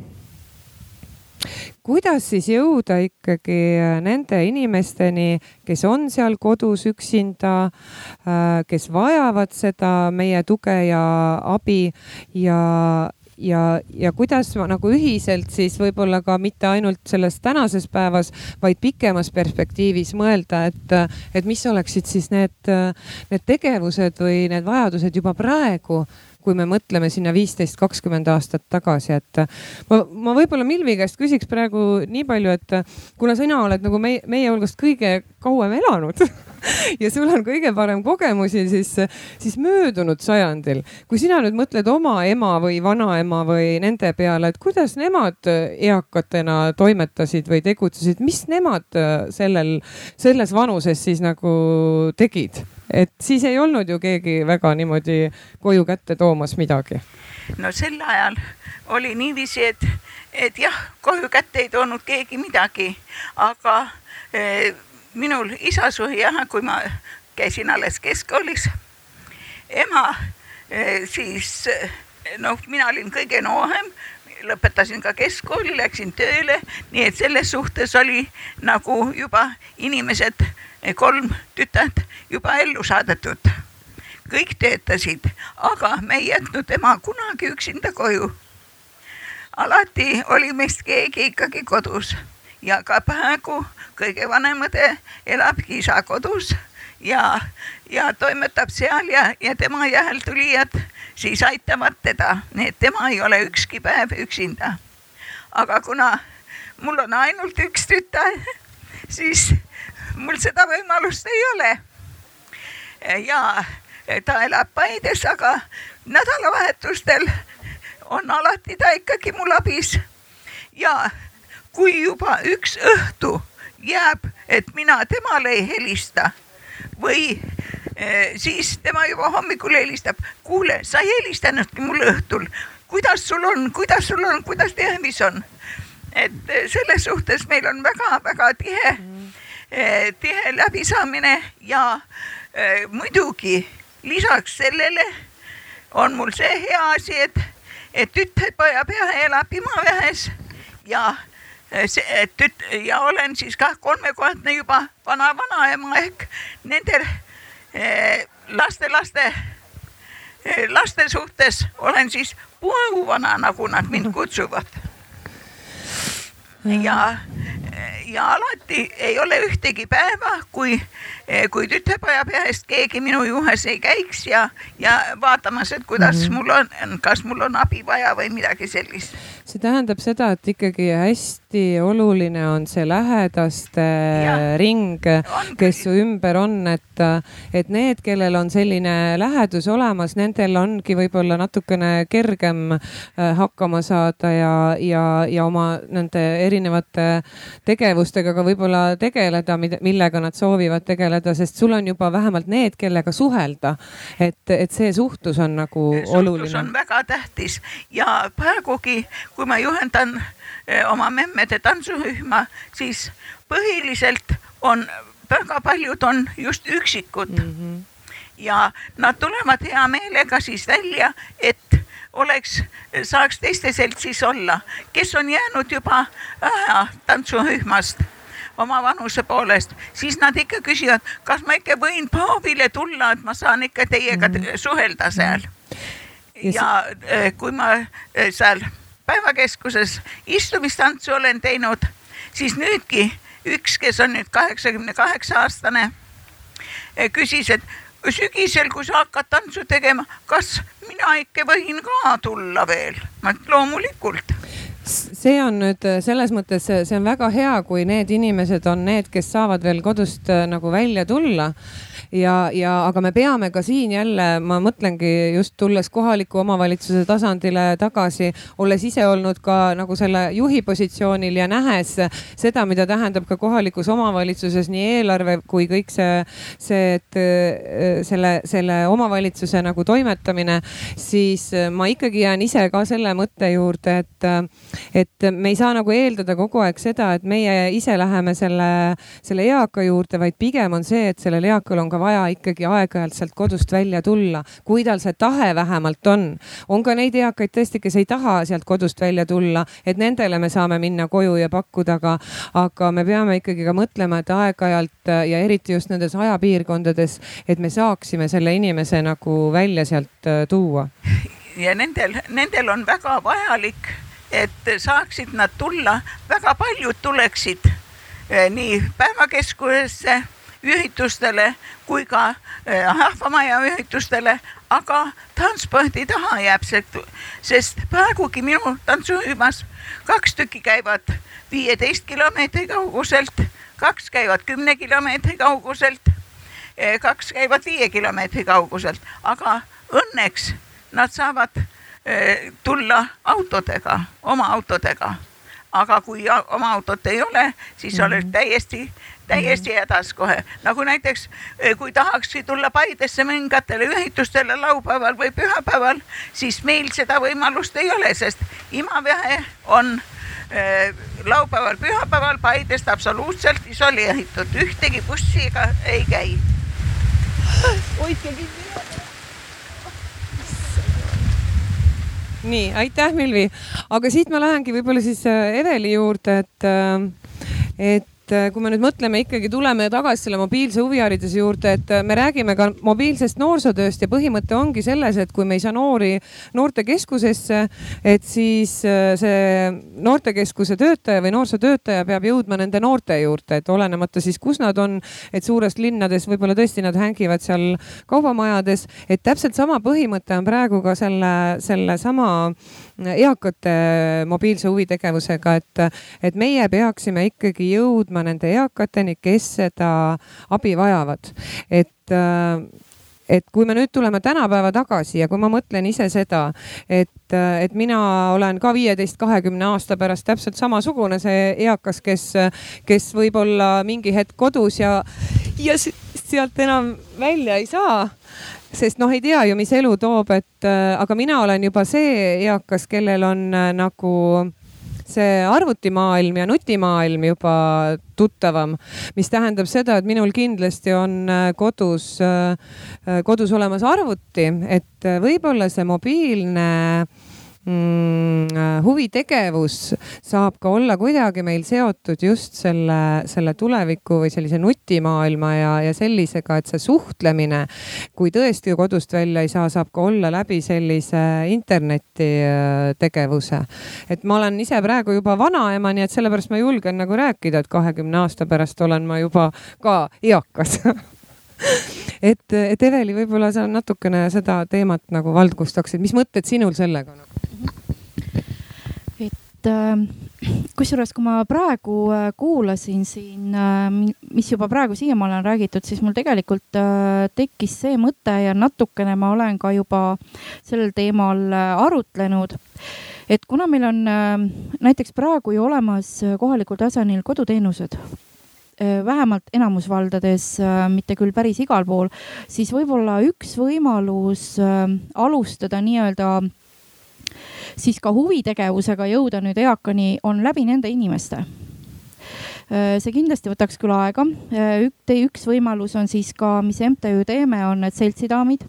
kuidas siis jõuda ikkagi nende inimesteni, kes on seal kodus üksinda, äh, kes vajavad seda meie tuge ja abi ja, ja, ja kuidas nagu ühiselt siis võib-olla ka mitte ainult selles tänases päevas, vaid pikemas perspektiivis mõelda, et, et mis oleksid siis need, need tegevused või need vajadused juba praegu kui me mõtleme sinna viisteist, kakskümmend aastat tagasi, et ma, ma võib-olla Milvi käest küsiks praegu nii palju, et kuna sina oled nagu meie, meie hulgast kõige kauem elanud <laughs> <laughs> ja sul on kõige parem kogemusi, siis, siis möödunud sajandil, kui sina nüüd mõtled oma ema või vanaema või nende peale, et kuidas nemad eakatena toimetasid või tegutsesid, mis nemad sellel, selles vanuses siis nagu tegid? et siis ei olnud ju keegi väga niimoodi koju kätte toomas midagi. no sel ajal oli niiviisi, et, et jah, koju kätte ei toonud keegi midagi, aga eh, minul isasui jah, kui ma käisin alles keskkoolis, ema eh, siis noh, mina olin kõige noorem, lõpetasin ka keskkooli, läksin tööle, nii et selles suhtes oli nagu juba inimesed, kolm tütart juba ellu saadetud. kõik töötasid, aga me ei jätnud ema kunagi üksinda koju. alati oli meist keegi ikkagi kodus ja ka praegu kõige vanem õde elabki isa kodus ja, ja toimetab seal ja, ja tema järeltulijad siis aitavad teda, nii et tema ei ole ükski päev üksinda. aga kuna mul on ainult üks tütar, siis mul seda võimalust ei ole. ja ta elab Paides, aga nädalavahetustel on alati ta ikkagi mul abis ja kui juba üks õhtu jääb, et mina temale ei helista või eh, siis tema juba hommikul helistab, kuule, sa ei helistanudki mulle õhtul, kuidas sul on, kuidas sul on, kuidas tervis on? et eh, selles suhtes meil on väga-väga tihe eh,, tihe läbisaamine ja eh, muidugi lisaks sellele on mul see hea asi, et, et tütarpoja pea elab Imaveres ja see eh, tüt- ja olen siis kah kolmekordne juba vana-vanaema ehk nende eh, laste-laste, laste suhtes olen siis puuvana, nagu nad mind <laughs> kutsuvad. ja, ja alati ei ole ühtegi päeva, kui, kui tütarpoja perest keegi minu juures ei käiks ja, ja vaatamas, et kuidas mm -hmm. mul on, kas mul on abi vaja või midagi sellist see tähendab seda, et ikkagi hästi oluline on see lähedaste ja, ring, kes su ümber on, et, et need, kellel on selline lähedus olemas, nendel ongi võib-olla natukene kergem äh, hakkama saada ja, ja, ja oma nende erinevate tegevustega ka võib-olla tegeleda, millega nad soovivad tegeleda, sest sul on juba vähemalt need, kellega suhelda. et, et see suhtlus on nagu suhtlus oluline. suhtlus on väga tähtis ja praegugi kui ma juhendan oma memmede tantsurühma, siis põhiliselt on, väga paljud on just üksikud mm. -hmm. ja nad tulevad hea meelega siis välja, et oleks, saaks teiste seltsis olla, kes on jäänud juba tantsurühmast oma vanuse poolest, siis nad ikka küsivad, kas ma ikka võin paavile tulla, et ma saan ikka teiega mm. suhelda seal. ja äh, kui ma äh, seal päevakeskuses istumistantsu olen teinud, siis nüüdki üks, kes on nüüd kaheksakümne kaheksa aastane, küsis, et sügisel, kui sa hakkad tantsu tegema, kas mina ikka võin ka tulla veel? ma ütlen loomulikult. See on nüüd selles mõttes, see on väga hea, kui need inimesed on need, kes saavad veel kodust nagu välja tulla ja, ja aga me peame ka siin jälle, ma mõtlengi just tulles kohaliku omavalitsuse tasandile tagasi, olles ise olnud ka nagu selle juhi positsioonil ja nähes seda, mida tähendab ka kohalikus omavalitsuses nii eelarve kui kõik see, see, et äh, selle, selle omavalitsuse nagu toimetamine, siis ma ikkagi jään ise ka selle mõtte juurde, et, et me ei saa nagu eeldada kogu aeg seda, et meie ise läheme selle, selle eaka juurde, vaid pigem on see, et sellel eakal on ka vaja ikkagi aeg-ajalt sealt kodust välja tulla, kui tal see tahe vähemalt on. on ka neid eakaid tõesti, kes ei taha sealt kodust välja tulla, et nendele me saame minna koju ja pakkuda, aga, aga me peame ikkagi ka mõtlema, et aeg-ajalt ja eriti just nendes ajapiirkondades, et me saaksime selle inimese nagu välja sealt äh, tuua. ja nendel, nendel on väga vajalik, et saaksid nad tulla, väga paljud tuleksid äh, nii päevakeskusesse ühitustele kui ka rahvamaja eh, ühitustele, aga transpordi taha jääb see, sest praegugi minu tantsurühmas kaks tükki käivad viieteist kilomeetri kauguselt, kaks käivad kümne kilomeetri kauguselt, eh, kaks käivad viie kilomeetri kauguselt, aga õnneks nad saavad eh, tulla autodega, oma autodega aga kui oma autot ei ole, siis oled täiesti täiesti hädas kohe, nagu näiteks eh, kui tahakski tulla Paidesse mõningatele üritustele laupäeval või pühapäeval, siis meil seda võimalust ei ole, sest imaväe on äh, laupäeval, pühapäeval Paidest absoluutselt isoleeritud, ühtegi bussi ega ei käi. hoidke kinni nii, aitäh, Milvi. aga siit ma lähengi võib-olla siis eh, Eveli juurde, et, et et äh, kui me nüüd mõtleme ikkagi, tuleme tagasi selle mobiilse huvihariduse juurde, et äh, me räägime ka mobiilsest noorsootööst ja põhimõte ongi selles, et kui me ei saa noori noortekeskusesse, et siis äh, see noortekeskuse töötaja või noorsootöötaja peab jõudma nende noorte juurde, et olenemata siis, kus nad on, et suurest linnades võib-olla tõesti nad hängivad seal kaubamajades, et täpselt sama põhimõte on praegu ka selle, sellesama eakate mobiilse huvitegevusega, et, et meie peaksime ikkagi jõudma nende eakateni, kes seda abi vajavad. et et kui me nüüd tuleme tänapäeva tagasi ja kui ma mõtlen ise seda, et, et mina olen ka viieteist, kahekümne aasta pärast täpselt samasugune see eakas, kes, kes võib olla mingi hetk kodus ja, ja sealt enam välja ei saa sest noh, ei tea ju, mis elu toob, et äh, aga mina olen juba see eakas, kellel on äh, nagu see arvutimaailm ja nutimaailm juba tuttavam, mis tähendab seda, et minul kindlasti on äh, kodus, kodus olemas arvuti, et võib-olla see mobiilne äh, huvitegevus saab ka olla kuidagi meil seotud just selle, selle tuleviku või sellise nutimaailma ja, ja sellisega, et see suhtlemine, kui tõesti kodust välja ei saa, saab ka olla läbi sellise internetitegevuse. et ma olen ise praegu juba vanaema, nii et sellepärast ma julgen nagu rääkida, et kahekümne aasta pärast olen ma juba ka eakas <laughs> et, et Eveli, võib-olla sa natukene seda teemat nagu valgustaksid, mis mõtted sinul sellega on? Et äh, kusjuures, kui ma praegu äh, kuulasin siin, äh, mis juba praegu siiamaale on räägitud, siis mul tegelikult tekkis see mõte ja natukene ma olen ka juba sellel teemal arutlenud. et kuna meil on näiteks praegu ju olemas kohalikul tasandil koduteenused vähemalt enamus valdades, mitte küll päris igal pool, siis võib-olla üks võimalus alustada nii-öelda siis ka huvitegevusega jõuda nüüd eakani on läbi nende inimeste see kindlasti võtaks küll aega. üks võimalus on siis ka, mis MTÜ Teeme on need seltsidaamid,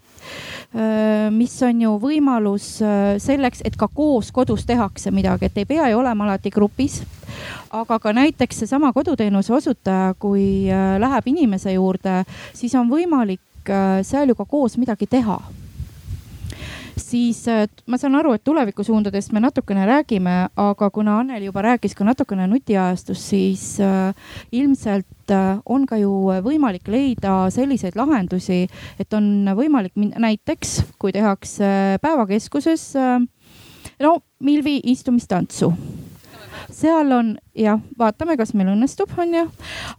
mis on ju võimalus selleks, et ka koos kodus tehakse midagi, et ei pea ju olema alati grupis. aga ka näiteks seesama koduteenuse osutaja, kui läheb inimese juurde, siis on võimalik seal ju ka koos midagi teha siis ma saan aru, et tulevikusuundadest me natukene räägime, aga kuna Anneli juba rääkis ka natukene nutiajastust, siis äh, ilmselt äh, on ka ju võimalik leida selliseid lahendusi, et on võimalik näiteks, kui tehakse päevakeskuses äh, no Milvi istumistantsu seal on jah, vaatame, kas meil õnnestub, on ju.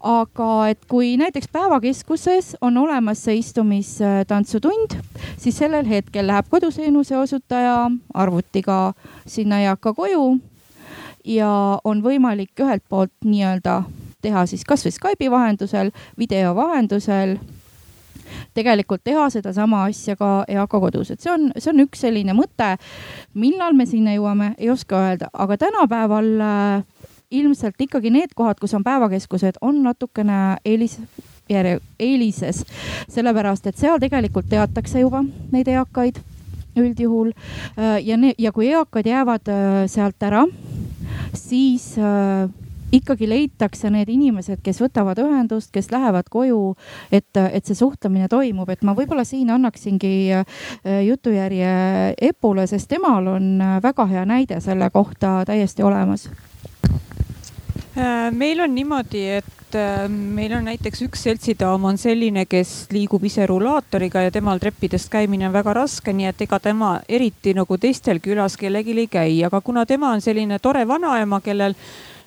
aga et kui näiteks päevakeskuses on olemas see istumistantsutund, siis sellel hetkel läheb koduteenuse osutaja arvutiga sinna eaka koju ja on võimalik ühelt poolt nii-öelda teha siis kasvõi Skype'i vahendusel, video vahendusel tegelikult teha sedasama asja ka eaka kodus, et see on, see on üks selline mõte. millal me sinna jõuame, ei oska öelda, aga tänapäeval äh, ilmselt ikkagi need kohad, kus on päevakeskused, on natukene eelis järje, eelises, sellepärast et seal tegelikult teatakse juba neid eakaid üldjuhul. Äh, ja, ja kui eakad jäävad äh, sealt ära, siis ikkagi leitakse need inimesed, kes võtavad ühendust, kes lähevad koju, et, et see suhtlemine toimub, et ma võib-olla siin annaksingi äh, jutujärje Epule, sest temal on äh, väga hea näide selle kohta täiesti olemas. Äh, meil on niimoodi, et meil on näiteks üks seltsidaam on selline, kes liigub ise rullaatoriga ja temal treppidest käimine on väga raske, nii et ega tema eriti nagu teistel külas kellelgi ei käi, aga kuna tema on selline tore vanaema, kellel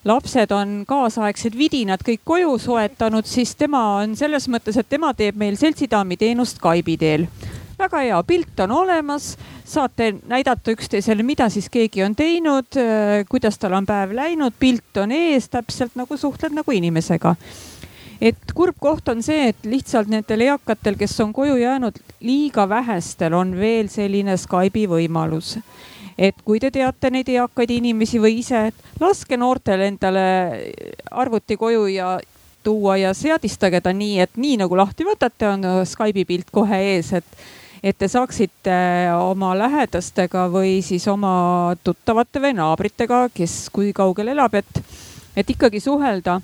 lapsed on kaasaegsed vidinad kõik koju soetanud, siis tema on selles mõttes, et tema teeb meil seltsidaami teenust Skype'i teel. Väga hea pilt on olemas, saate näidata üksteisele, mida siis keegi on teinud, äh, kuidas tal on päev läinud, pilt on ees, täpselt nagu suhtled nagu inimesega. et kurb koht on see, et lihtsalt nendel eakatel, kes on koju jäänud, liiga vähestel on veel selline Skype'i võimalus et kui te teate neid eakaid inimesi või ise, et laske noortel endale arvuti koju ja tuua ja seadistage ta nii, et nii nagu lahti võtate, on Skype'i pilt kohe ees, et et te saaksite oma lähedastega või siis oma tuttavate või naabritega, kes kui kaugel elab, et, et ikkagi suhelda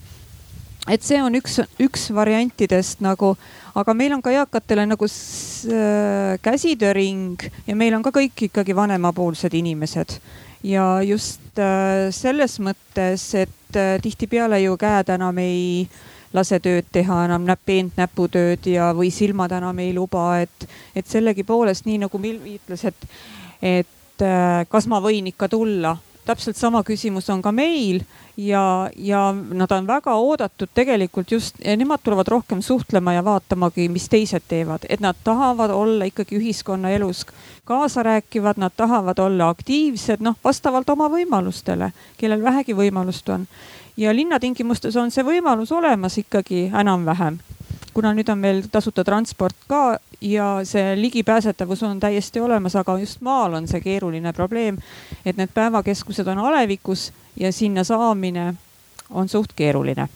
et see on üks, üks variantidest nagu, aga meil on ka eakatele nagu äh, käsitööring ja meil on ka kõik ikkagi vanemapoolsed inimesed. ja just äh, selles mõttes, et äh, tihtipeale ju käed enam ei lase tööd teha enam näpp, peent näputööd ja, või silmad enam ei luba, et, et sellegipoolest nii nagu Milvi ütles, et, et kas ma võin ikka tulla täpselt sama küsimus on ka meil ja, ja nad on väga oodatud tegelikult just, nemad tulevad rohkem suhtlema ja vaatamagi, mis teised teevad, et nad tahavad olla ikkagi ühiskonnaelus kaasarääkivad, nad tahavad olla aktiivsed, noh, vastavalt oma võimalustele, kellel vähegi võimalust on. ja linnatingimustes on see võimalus olemas ikkagi enam-vähem kuna nüüd on meil tasuta transport ka ja see ligipääsetavus on täiesti olemas, aga just maal on see keeruline probleem, et need päevakeskused on alevikus ja sinna saamine on suht keeruline.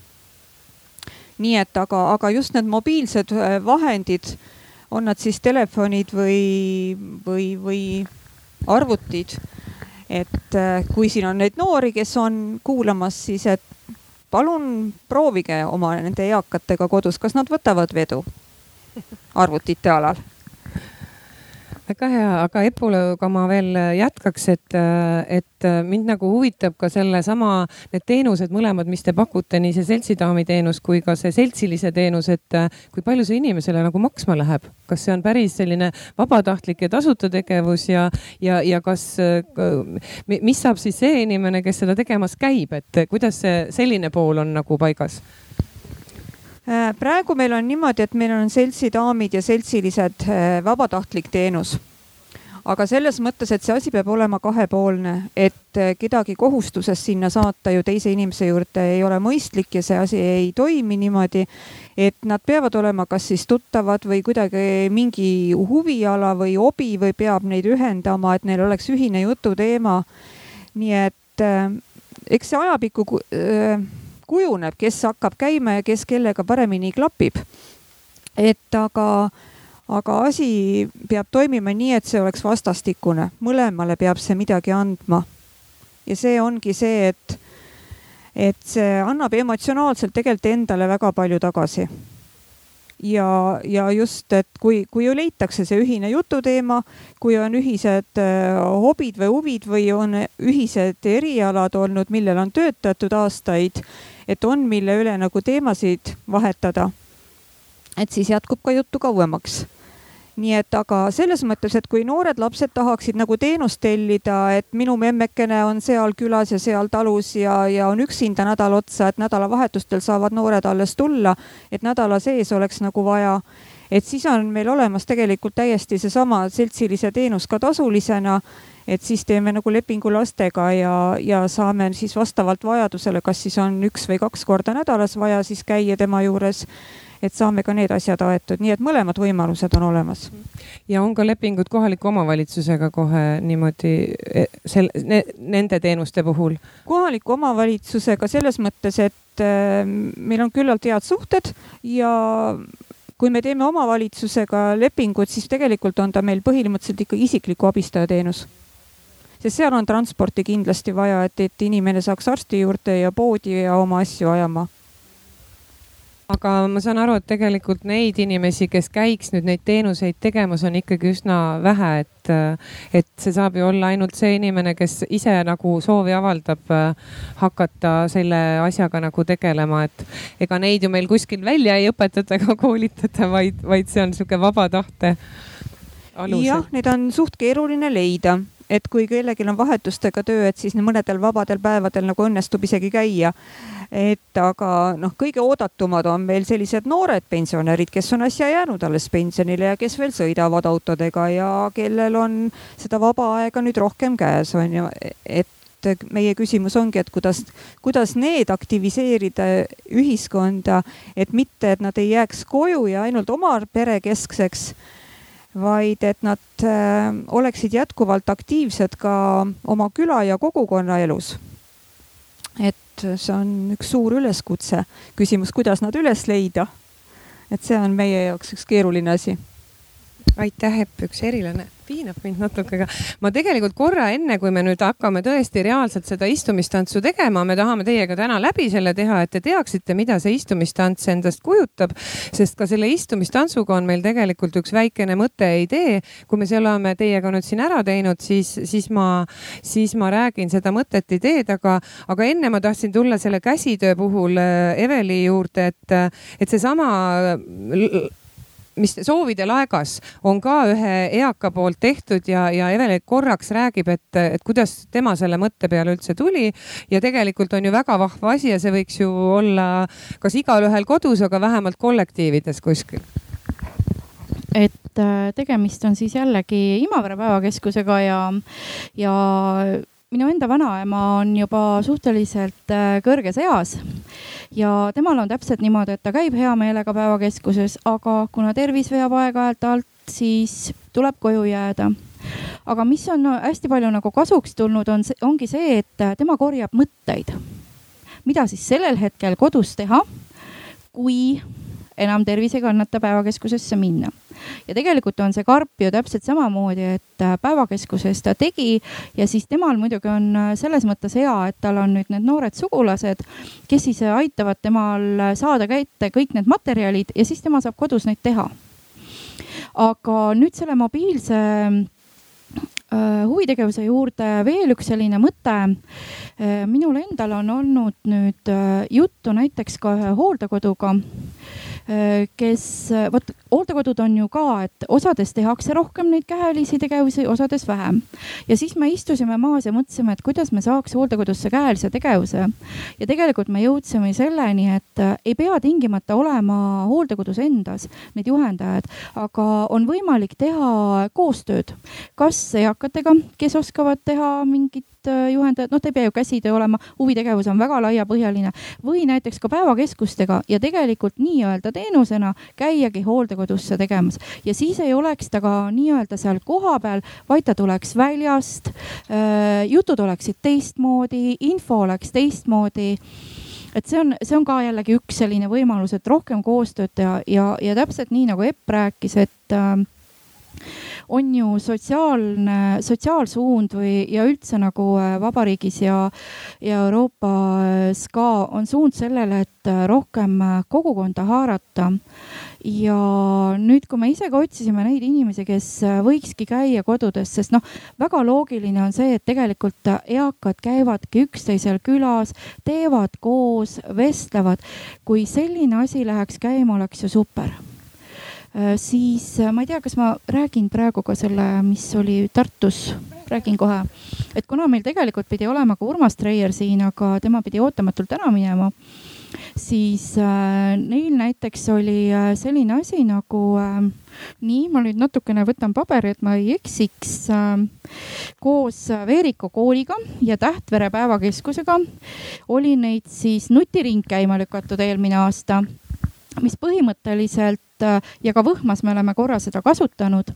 nii et aga, aga just need mobiilsed äh, vahendid, on nad siis telefonid või, või, või arvutid. et äh, kui siin on neid noori, kes on kuulamas, siis et palun proovige oma nende eakatega kodus, kas nad võtavad vedu arvutite alal väga hea, aga Epuga ma veel jätkaks, et, et mind nagu huvitab ka sellesama, need teenused mõlemad, mis te pakute, nii see seltsidaami teenus kui ka see seltsilise teenus, et kui palju see inimesele nagu maksma läheb, kas see on päris selline vabatahtlik ja tasuta tegevus ja, ja, ja kas, mis saab siis see inimene, kes seda tegemas käib, et kuidas see selline pool on nagu paigas? Äh, praegu meil on niimoodi, et meil on seltsidaamid ja seltsilised äh, vabatahtlik teenus. aga selles mõttes, et see asi peab olema kahepoolne, et äh, kedagi kohustusest sinna saata ju teise inimese juurde ei ole mõistlik ja see asi ei toimi niimoodi. et nad peavad olema kas siis tuttavad või kuidagi mingi huviala või hobi või peab neid ühendama, et neil oleks ühine jututeema. nii et eks see ajapikku kujuneb, kes hakkab käima ja kes kellega paremini klapib. et aga, aga asi peab toimima nii, et see oleks vastastikune, mõlemale peab see midagi andma. ja see ongi see, et, et see annab emotsionaalselt tegelikult endale väga palju tagasi ja, ja just, et kui, kui ju leitakse see ühine jututeema, kui on ühised äh, hobid või huvid või on ühised erialad olnud, millel on töötatud aastaid, et on, mille üle nagu teemasid vahetada. et siis jätkub ka juttu kauemaks nii et aga selles mõttes, et kui noored lapsed tahaksid nagu teenust tellida, et minu memmekene on seal külas ja seal talus ja, ja on üksinda nädal otsa, et nädalavahetustel saavad noored alles tulla, et nädala sees oleks nagu vaja, et siis on meil olemas tegelikult täiesti seesama seltsilise teenus ka tasulisena et siis teeme nagu lepingu lastega ja, ja saame siis vastavalt vajadusele, kas siis on üks või kaks korda nädalas vaja siis käia tema juures et saame ka need asjad aetud, nii et mõlemad võimalused on olemas. ja on ka lepingud kohaliku omavalitsusega kohe niimoodi e, sel- ne,, nende teenuste puhul? kohaliku omavalitsusega selles mõttes, et äh, meil on küllalt head suhted ja kui me teeme omavalitsusega lepingut, siis tegelikult on ta meil põhimõtteliselt ikka isikliku abistaja teenus sest seal on transporti kindlasti vaja, et, et inimene saaks arsti juurde ja poodi ja oma asju ajama aga ma saan aru, et tegelikult neid inimesi, kes käiks nüüd neid teenuseid tegemas, on ikkagi üsna vähe, et, et see saab ju olla ainult see inimene, kes ise nagu soovi avaldab hakata selle asjaga nagu tegelema, et ega neid ju meil kuskil välja ei õpetata ega koolitata, vaid, vaid see on sihuke vaba tahte alusel. jah, neid on suht keeruline leida et kui kellelgi on vahetustega töö, et siis mõnedel vabadel päevadel nagu õnnestub isegi käia. Et aga noh, kõige oodatumad on meil sellised noored pensionärid, kes on äsja jäänud alles pensionile ja kes veel sõidavad autodega ja kellel on seda vaba aega nüüd rohkem käes on ju, et meie küsimus ongi, et kuidas, kuidas need aktiviseerida ühiskonda, et mitte, et nad ei jääks koju ja ainult oma pere keskseks, vaid et nad äh, oleksid jätkuvalt aktiivsed ka oma küla ja kogukonna elus. et see on üks suur üleskutse. küsimus, kuidas nad üles leida. et see on meie jaoks üks keeruline asi. Aitäh, Epp, üks erilane piinab mind natuke, aga ma tegelikult korra enne, kui me nüüd hakkame tõesti reaalselt seda istumistantsu tegema, me tahame teiega täna läbi selle teha, et te teaksite, mida see istumistants endast kujutab. sest ka selle istumistantsuga on meil tegelikult üks väikene mõte idee. kui me selle oleme teiega nüüd siin ära teinud, siis, siis ma, siis ma räägin seda mõtet, ideed, aga, aga enne ma tahtsin tulla selle käsitöö puhul äh, Eveli juurde, et, et seesama mis soovide laegas on ka ühe eaka poolt tehtud ja, ja Evelin korraks räägib, et, et kuidas tema selle mõtte peale üldse tuli. ja tegelikult on ju väga vahva asi ja see võiks ju olla kas igalühel kodus, aga vähemalt kollektiivides kuskil et äh, tegemist on siis jällegi Imavere päevakeskusega ja, ja minu enda vanaema on juba suhteliselt äh, kõrges eas ja temal on täpselt niimoodi, et ta käib hea meelega päevakeskuses, aga kuna tervis veab aeg-ajalt alt, siis tuleb koju jääda. Aga mis on hästi palju nagu kasuks tulnud, on, ongi see, et tema korjab mõtteid, mida siis sellel hetkel kodus teha, kui enam tervis ei kannata päevakeskusesse minna ja tegelikult on see karp ju täpselt samamoodi, et äh, päevakeskuses ta tegi ja siis temal muidugi on äh, selles mõttes hea, et tal on nüüd need noored sugulased, kes siis äh, aitavad temal saada kätte kõik need materjalid ja siis tema saab kodus neid teha. aga nüüd selle mobiilse huvitegevuse juurde veel üks selline mõte. minul endal on olnud nüüd juttu näiteks ka ühe hooldekoduga Äh, kes, äh, vot hooldekodud on ju ka, et osades tehakse rohkem neid käelisi tegevusi, osades vähem. ja siis me istusime maas ja mõtlesime, et kuidas me saaks hooldekodusse käelise tegevuse. ja tegelikult me jõudsime selleni, et äh, ei pea tingimata olema hooldekodus endas need juhendajad, aga on võimalik teha koostööd, kas eakatega, kes oskavad teha mingit Äh, juhendajad, noh, ta ei pea ju käsitöö olema, huvitegevus on väga laiapõhjaline või näiteks ka päevakeskustega ja tegelikult nii-öelda teenusena käiagi hooldekodusse tegemas ja siis ei oleks ta ka nii-öelda seal kohapeal, vaid ta tuleks väljast. Äh, jutud oleksid teistmoodi, info oleks teistmoodi et see on, see on ka jällegi üks selline võimalus, et rohkem koostööd teha ja, ja täpselt nii nagu Epp rääkis, et äh, on ju sotsiaalne, sotsiaalsuund või, ja üldse nagu äh, vabariigis ja, ja Euroopas ka on suund sellele, et äh, rohkem kogukonda haarata ja nüüd, kui me ise ka otsisime neid inimesi, kes äh, võikski käia kodudes, sest noh, väga loogiline on see, et tegelikult eakad käivadki üksteisel külas, teevad koos, vestlevad. kui selline asi läheks käima, oleks ju super äh, siis äh, ma ei tea, kas ma räägin praegu ka selle, mis oli Tartus, räägin kohe. et kuna meil tegelikult pidi olema ka Urmas Treier siin, aga tema pidi ootamatult ära minema siis äh, neil näiteks oli äh, selline asi nagu äh, nii, ma nüüd natukene võtan paberi, et ma ei eksiks äh,. koos Veeriko kooliga ja Tähtvere päevakeskusega oli neid siis nutiring käima lükatud eelmine aasta, mis põhimõtteliselt äh, ja ka Võhmas me oleme korra seda kasutanud.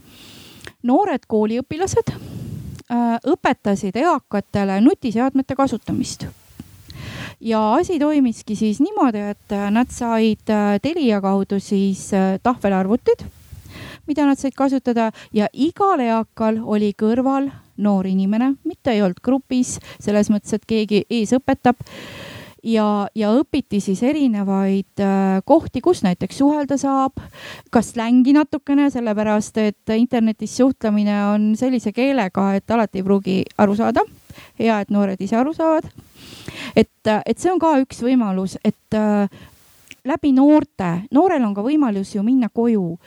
noored kooliõpilased äh, õpetasid eakatele nutiseadmete kasutamist ja asi toimiski siis niimoodi, et äh, nad said Telia kaudu siis tahvelarvutid, mida nad said kasutada ja igal eakal oli kõrval noor inimene, mitte ei olnud grupis selles mõttes, et keegi ees õpetab ja, ja õpiti siis erinevaid äh, kohti, kus näiteks suhelda saab, ka slängi natukene, sellepärast et internetis suhtlemine on sellise keelega, et alati ei pruugi aru saada. hea, et noored ise aru saavad et, et see on ka üks võimalus, et äh, läbi noorte, noorel on ka võimalus ju minna koju.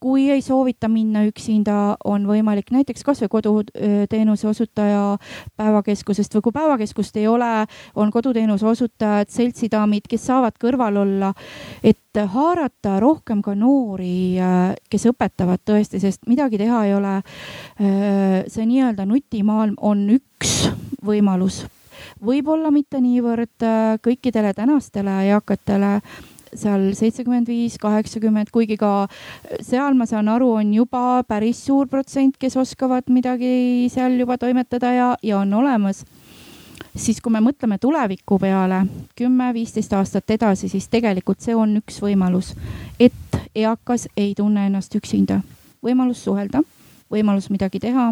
kui ei soovita minna üksinda, on võimalik näiteks kasvõi koduteenuse osutaja päevakeskusest või kui päevakeskust ei ole, on koduteenuse osutajad, seltsidaamid, kes saavad kõrval olla, et haarata rohkem ka noori, kes õpetavad tõesti, sest midagi teha ei ole. See nii-öelda nutimaailm on üks võimalus võib-olla mitte niivõrd kõikidele tänastele eakatele seal seitsekümmend viis, kaheksakümmend, kuigi ka seal ma saan aru, on juba päris suur protsent, kes oskavad midagi seal juba toimetada ja, ja on olemas. siis kui me mõtleme tuleviku peale kümme, viisteist aastat edasi, siis tegelikult see on üks võimalus, et eakas ei tunne ennast üksinda. võimalus suhelda, võimalus midagi teha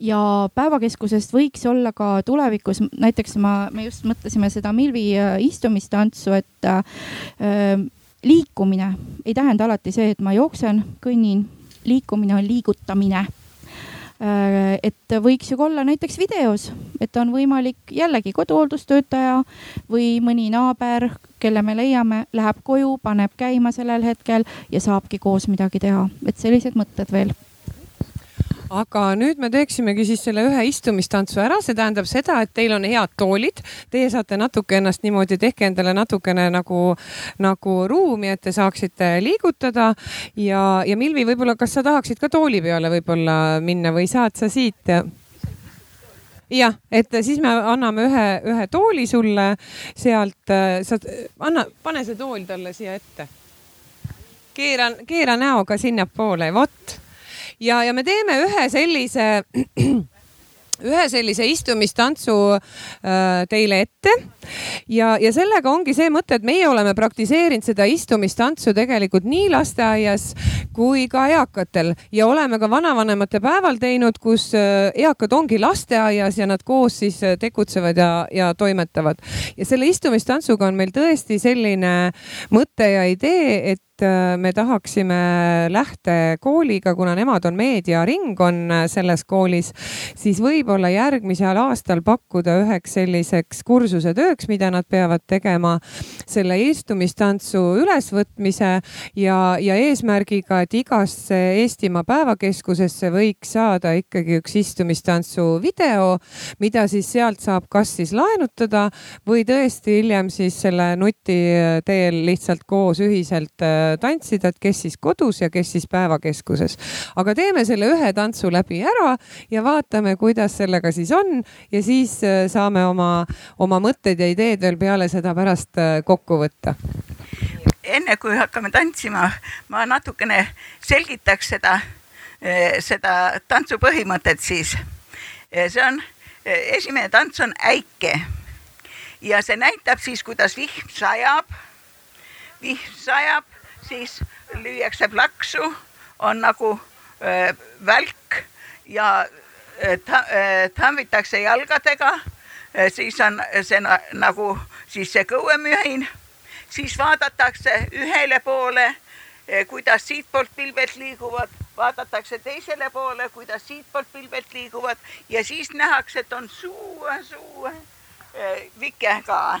ja päevakeskusest võiks olla ka tulevikus, näiteks ma, me just mõtlesime seda Milvi äh, istumistantsu, et äh, liikumine ei tähenda alati see, et ma jooksen, kõnnin. liikumine on liigutamine. Äh, et võiks ju ka olla näiteks videos, et on võimalik jällegi koduhooldustöötaja või mõni naaber, kelle me leiame, läheb koju, paneb käima sellel hetkel ja saabki koos midagi teha, et sellised mõtted veel aga nüüd me teeksimegi siis selle ühe istumistantsu ära, see tähendab seda, et teil on head toolid, teie saate natuke ennast niimoodi, tehke endale natukene nagu, nagu ruumi, et te saaksite liigutada. Ja, ja Milvi, võib-olla, kas sa tahaksid ka tooli peale võib-olla minna või saad sa siit? jah, et siis me anname ühe, ühe tooli sulle. Sealt, sa anna, pane see tool talle siia ette. keera, keera näoga sinnapoole, vot ja, ja me teeme ühe sellise <clears throat> ühe sellise istumistantsu äh, teile ette ja, ja sellega ongi see mõte, et meie oleme praktiseerinud seda istumistantsu tegelikult nii lasteaias kui ka eakatel ja oleme ka vanavanemate päeval teinud, kus äh, eakad ongi lasteaias ja nad koos siis äh, tegutsevad ja, ja toimetavad. ja selle istumistantsuga on meil tõesti selline mõte ja idee, et Äh, me tahaksime lähtekooliga, kuna nemad on meediaring on äh, selles koolis, siis võib-olla järgmisel aastal pakkuda üheks selliseks kursuse tööks, mida nad peavad tegema selle istumistantsu ülesvõtmise ja, ja eesmärgiga, et igasse Eestimaa päevakeskusesse võiks saada ikkagi üks istumistantsu video, mida siis sealt saab kas siis laenutada või tõesti hiljem siis selle nuti teel lihtsalt koos ühiselt äh, tantsida, et kes siis kodus ja kes siis päevakeskuses. aga teeme selle ühe tantsu läbi ära ja vaatame, kuidas sellega siis on ja siis äh, saame oma, oma mõtted ja ideed veel peale seda pärast äh, kokku võtta enne kui hakkame tantsima, ma natukene selgitaks seda, äh, seda tantsu põhimõtet siis. see on, esimene tants on äike ja see näitab siis, kuidas vihm sajab. vihm sajab, siis lüüakse plaksu, on nagu öö, välk ja tambitakse jalgadega, siis on see nagu siis see kõuemühin, siis vaadatakse ühele poole, kuidas siitpoolt pilved liiguvad, vaadatakse teisele poole, kuidas siitpoolt pilved liiguvad ja siis nähakse, et on suu, suu vike ka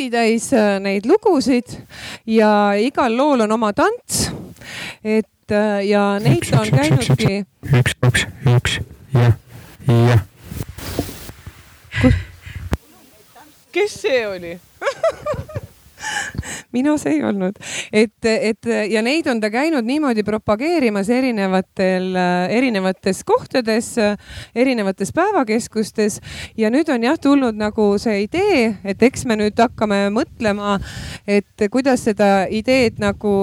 plaaditäis äh, neid lugusid ja igal lool on oma tants. et äh, ja neid üks, on üks, käinudki. üks, kaks, üks, jah, jah. kes see oli mina see ei olnud, et, et ja neid on ta käinud niimoodi propageerimas erinevatel, erinevates kohtades, erinevates päevakeskustes. Ja nüüd on jah tulnud nagu see idee, et eks me nüüd hakkame mõtlema, et kuidas seda ideed nagu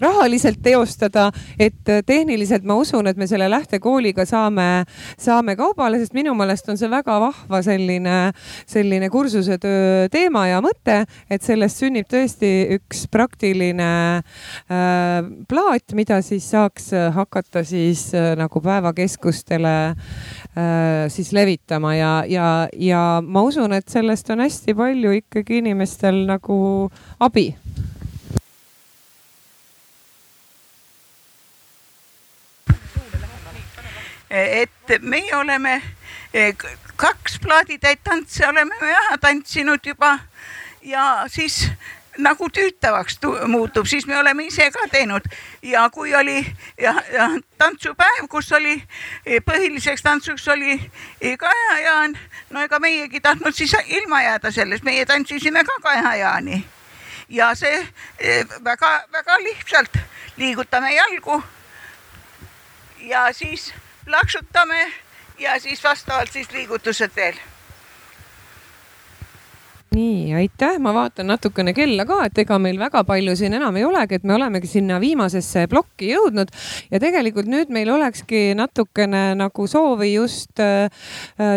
rahaliselt teostada, et tehniliselt ma usun, et me selle lähtekooliga saame, saame kaubale, sest minu meelest on see väga vahva selline, selline kursusetöö teema ja mõte, et sellest sünnib tõesti üks praktiline äh, plaat, mida siis saaks hakata siis äh, nagu päevakeskustele äh, siis levitama ja, ja, ja ma usun, et sellest on hästi palju ikkagi inimestel nagu abi et meie oleme eh, kaks plaaditäit tantse oleme me ära tantsinud juba ja siis nagu tüütavaks muutub, siis me oleme ise ka teinud. Ja kui oli ja, ja tantsupäev, kus oli eh, põhiliseks tantsuks oli eh, Kaja Jaan, no ega meiegi tahtnud siis ilma jääda sellest, meie tantsisime ka Kaja Jaani. Ja see väga-väga lihtsalt liigutame jalgu. Ja siis plaksutame ja siis vastavalt siis liigutused veel. nii, aitäh, ma vaatan natukene kella ka, et ega meil väga palju siin enam ei olegi, et me olemegi sinna viimasesse plokki jõudnud. Ja tegelikult nüüd meil olekski natukene nagu soovi just äh,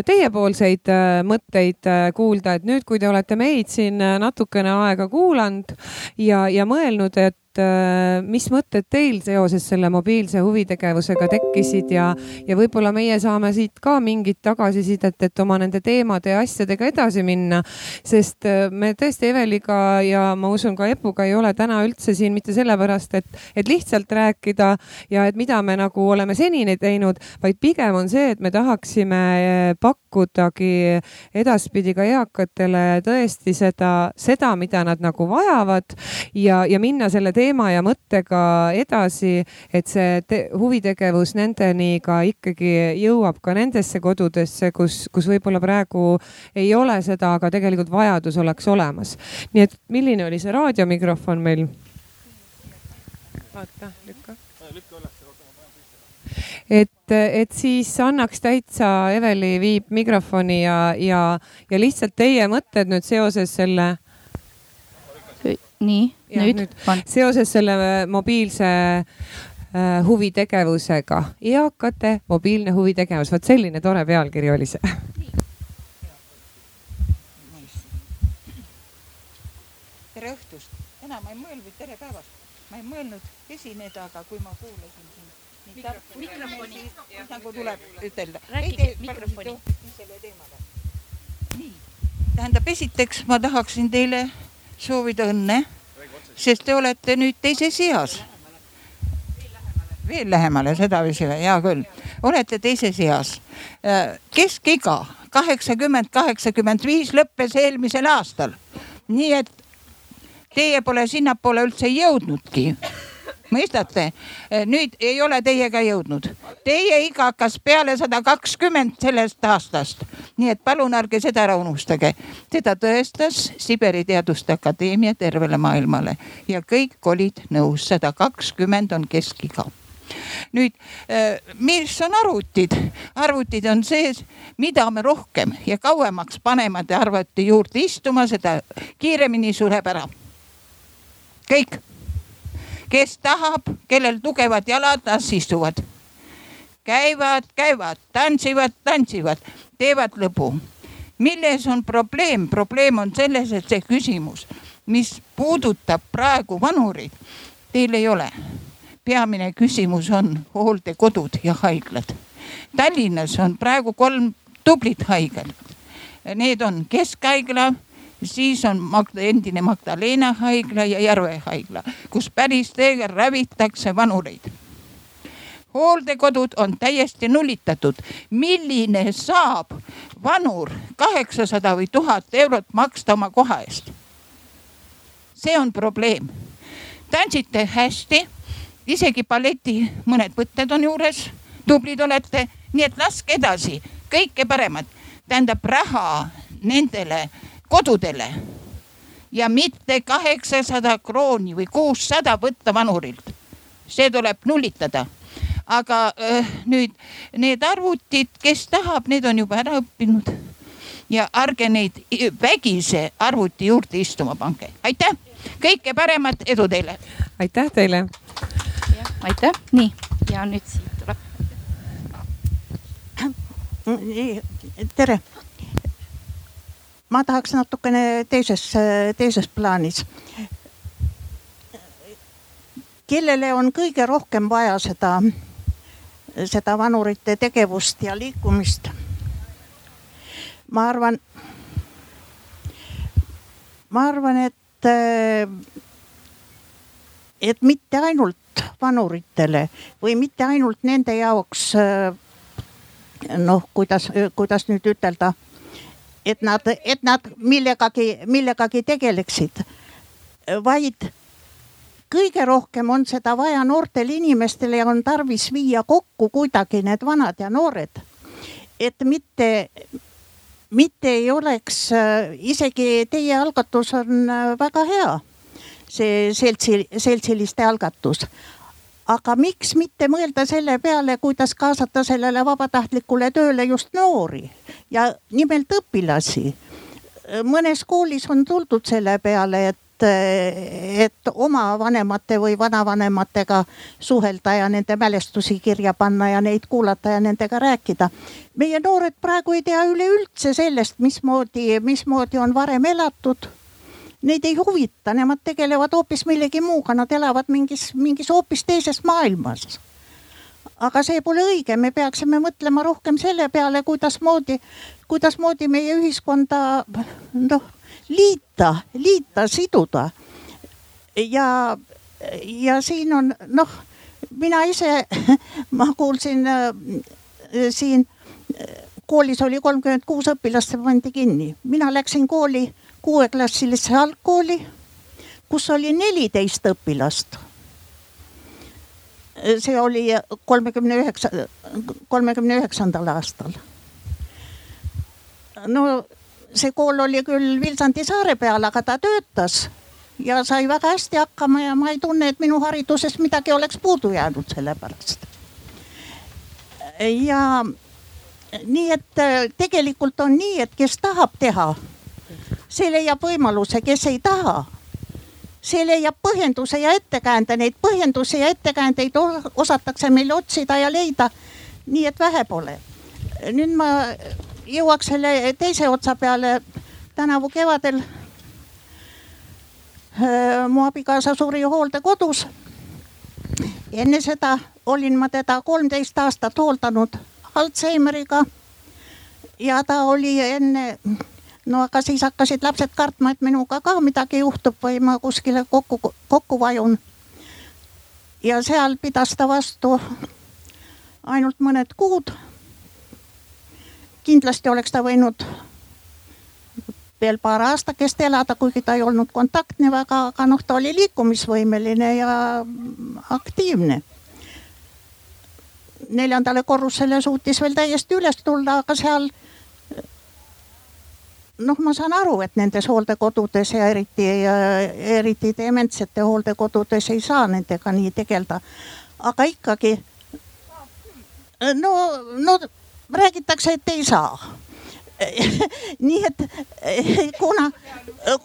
teiepoolseid äh, mõtteid äh, kuulda, et nüüd, kui te olete meid siin natukene aega kuulanud ja, ja mõelnud, et et äh, mis mõtted teil seoses selle mobiilse huvitegevusega tekkisid ja, ja võib-olla meie saame siit ka mingit tagasisidet, et oma nende teemade ja asjadega edasi minna. sest äh, me tõesti Eveliga ja ma usun ka Epuga ei ole täna üldse siin mitte sellepärast, et, et lihtsalt rääkida ja et mida me nagu oleme senini teinud, vaid pigem on see, et me tahaksime äh, pakkudagi edaspidi ka eakatele tõesti seda, seda, mida nad nagu vajavad ja, ja minna selle teemaga teema ja mõttega edasi, et see huvitegevus nendeni ka ikkagi jõuab ka nendesse kodudesse, kus, kus võib-olla praegu ei ole seda, aga tegelikult vajadus oleks olemas. nii et milline oli see raadiomikrofon meil? vaata, lükka. lükka üles et, et siis annaks täitsa, Eveli viib mikrofoni ja, ja, ja lihtsalt teie mõtted nüüd seoses selle nii, nüüd, nüüd seoses selle äh, mobiilse äh, huvitegevusega, eakate mobiilne huvitegevus, vot selline tore pealkiri oli see. <laughs> tere õhtust, enam ma ei mõelnud, tere päevast, ma ei mõelnud esineda, aga kui ma kuulasin siin mikrofoni, nagu tuleb ütelda. rääkige mikrofoni. nii, tähendab, esiteks ma tahaksin teile soovida õnne, sest te olete nüüd teises eas. veel lähemale, sedapidi, hea küll, olete teises eas. Äh, keskiga kaheksakümmend, kaheksakümmend viis lõppes eelmisel aastal. nii et teie pole sinnapoole üldse jõudnudki mõistate? Eh, nüüd ei ole teiega jõudnud. Teie iga hakkas peale sada kakskümmend sellest aastast. nii et palun ärge seda ära unustage. seda tõestas Siberi Teaduste Akadeemia tervele maailmale ja kõik olid nõus, sada kakskümmend on keskiga nüüd, eh, mis on arvutid? arvutid on see, mida me rohkem ja kauemaks paneme arvuti juurde istuma, seda kiiremini sureb ära. kõik kes tahab, kellel tugevad jalad, las istuvad. käivad, käivad, tantsivad, tantsivad, teevad lõbu. milles on probleem? probleem on selles, et see küsimus, mis puudutab praegu vanureid, teil ei ole. peamine küsimus on hooldekodud ja haiglad. Tallinnas on praegu kolm tublit haiglat. Need on keskhaigla siis on Magda, endine Magdalena haigla ja Järve haigla, kus päris täiega rävitakse vanureid. hooldekodud on täiesti nullitatud. milline saab vanur kaheksasada või tuhat eurot maksta oma koha eest? see on probleem. tantsite hästi, isegi balleti mõned võtted on juures, tublid olete, nii et laske edasi, kõike paremat. tähendab raha nendele kodudele ja mitte kaheksasada krooni või kuussada võtta vanurilt. see tuleb nullitada. aga äh, nüüd need arvutid, kes tahab, need on juba ära õppinud ja ärge neid vägise arvuti juurde istuma pange. aitäh, kõike paremat, edu teile. aitäh teile. aitäh, nii ja nüüd siit tuleb. tere ma tahaks natukene teises, teises plaanis. kellele on kõige rohkem vaja seda, seda vanurite tegevust ja liikumist? ma arvan, ma arvan, et, et mitte ainult vanuritele või mitte ainult nende jaoks noh, kuidas, kuidas nüüd ütelda et nad, et nad millegagi, millegagi tegeleksid, vaid kõige rohkem on seda vaja noortel inimestel ja on tarvis viia kokku kuidagi need vanad ja noored. et mitte, mitte ei oleks, isegi teie algatus on väga hea, see seltsi, seltsiliste algatus aga miks mitte mõelda selle peale, kuidas kaasata sellele vabatahtlikule tööle just noori ja nimelt õpilasi. mõnes koolis on tuldud selle peale, et et oma vanemate või vanavanematega suhelda ja nende mälestusi kirja panna ja neid kuulata ja nendega rääkida. meie noored praegu ei tea üleüldse sellest, mismoodi, mismoodi on varem elatud. Neid ei huvita, nemad tegelevad hoopis millegi muuga, nad elavad mingis, mingis hoopis teises maailmas aga see pole õige, me peaksime mõtlema rohkem selle peale, kuidasmoodi, kuidasmoodi meie ühiskonda noh, liita, liita, siduda. ja, ja siin on noh, mina ise, <laughs> ma kuulsin äh, siin koolis oli kolmkümmend kuus õpilast, see pandi kinni. mina läksin kooli kuueklassilisse algkooli, kus oli neliteist õpilast see oli kolmekümne üheksa, kolmekümne üheksandal aastal. no see kool oli küll Vilsandi saare peal, aga ta töötas ja sai väga hästi hakkama ja ma ei tunne, et minu hariduses midagi oleks puudu jäänud selle pärast. ja nii, et tegelikult on nii, et kes tahab teha, see leiab võimaluse, kes ei taha see leiab põhjenduse ja ettekäände, neid põhjendusi ja ettekäändeid osatakse meil otsida ja leida. nii et vähe pole. nüüd ma jõuaks selle teise otsa peale. tänavu kevadel äh, mu abikaasa suri hooldekodus. enne seda olin ma teda kolmteist aastat hooldanud Alžeimeriga. ja ta oli enne no aga siis hakkasid lapsed kartma, et minuga ka midagi juhtub või ma kuskile kokku, kokku vajun. ja seal pidas ta vastu ainult mõned kuud. kindlasti oleks ta võinud veel paar aastakest elada, kuigi ta ei olnud kontaktne väga, aga noh, ta oli liikumisvõimeline ja aktiivne. neljandale korrusele suutis veel täiesti üles tulla, aga seal noh, ma saan aru, et nendes hooldekodudes ja eriti, eriti dementsete hooldekodudes ei saa nendega nii tegeleda. aga ikkagi no, no räägitakse, et ei saa <laughs> nii et kuna,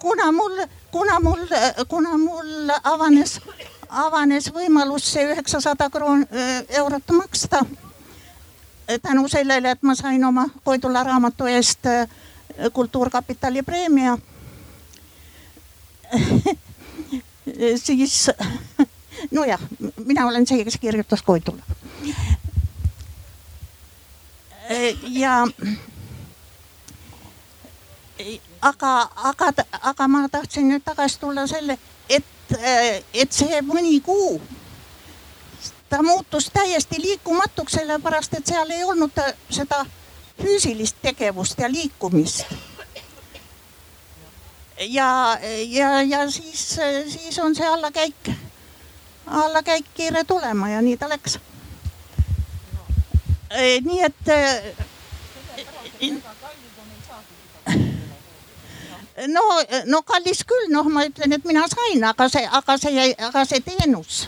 kuna mul, kuna mul, kuna mul avanes, avanes võimalus see üheksasada kroon eurot maksta tänu sellele, et ma sain oma Koidula raamatu eest äh, Kultuurkapitali preemia <laughs> siis <laughs> nojah, mina olen see, kes kirjutas Koidule. ja aga, aga, aga ma tahtsin nüüd tagasi tulla selle, et, et see mõni kuu ta muutus täiesti liikumatuks, sellepärast et seal ei olnud seda füüsilist tegevust ja liikumist. ja, ja, ja siis, siis on see allakäik, allakäik kiire tulema ja nii ta läks. nii et no, no kallis küll, noh, ma ütlen, et mina sain, aga see, aga see, aga see teenus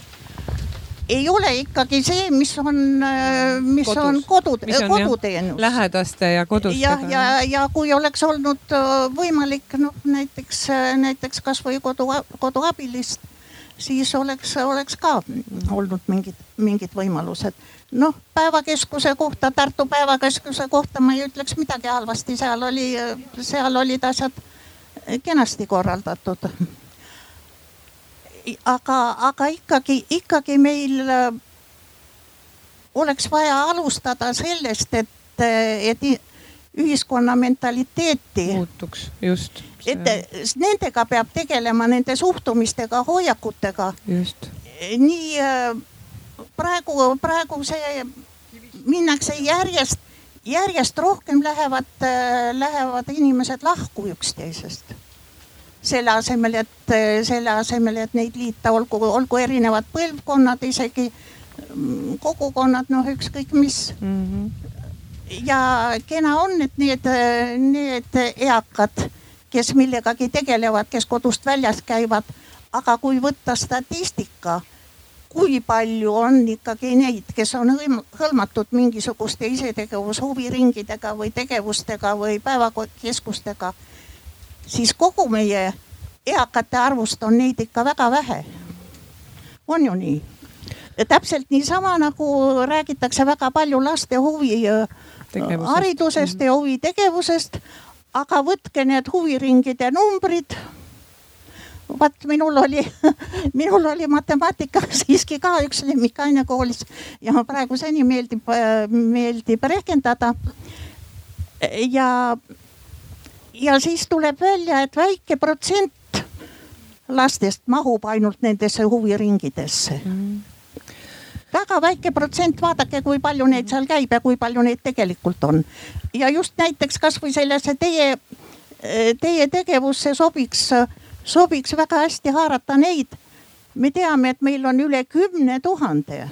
ei ole ikkagi see, mis on, äh, mis Kodus. on kodud, koduteenus. lähedaste ja kodustega. jah, ja, ja, ja kui oleks olnud äh, võimalik noh, näiteks, äh, näiteks kasvõi kodu, koduabilist, siis oleks, oleks ka olnud mingid, mingid võimalused. noh, päevakeskuse kohta, Tartu päevakeskuse kohta ma ei ütleks midagi halvasti, seal oli, seal olid asjad kenasti korraldatud aga, aga ikkagi, ikkagi meil äh, oleks vaja alustada sellest, et, äh, et ühiskonna mentaliteeti. muutuks, just. et nendega peab tegelema, nende suhtumistega, hoiakutega. just. nii äh, praegu, praegu see minnakse järjest, järjest rohkem lähevad, lähevad inimesed lahku üksteisest selle asemel, et selle asemel, et neid liita, olgu, olgu erinevad põlvkonnad, isegi mm, kogukonnad, noh, ükskõik mis mm. -hmm. ja kena on, et need, need eakad, kes millegagi tegelevad, kes kodust väljas käivad, aga kui võtta statistika, kui palju on ikkagi neid, kes on hõlmatud mingisuguste isetegevus huviringidega või tegevustega või päevakeskustega siis kogu meie eakate arvust on neid ikka väga vähe. on ju nii? täpselt niisama nagu räägitakse väga palju laste huvi haridusest ja huvitegevusest. aga võtke need huviringide numbrid vaat minul oli <laughs> minul oli matemaatika siiski ka üks lemmikaine koolis ja praeguseni meeldib, meeldib rehkendada. ja, ja siis tuleb välja, et väike protsent lastest mahub ainult nendesse huviringidesse mm väga väike protsent, vaadake, kui palju neid seal käib ja kui palju neid tegelikult on. ja just näiteks kasvõi sellesse teie, teie tegevusse sobiks, sobiks väga hästi haarata neid. me teame, et meil on üle kümne tuhande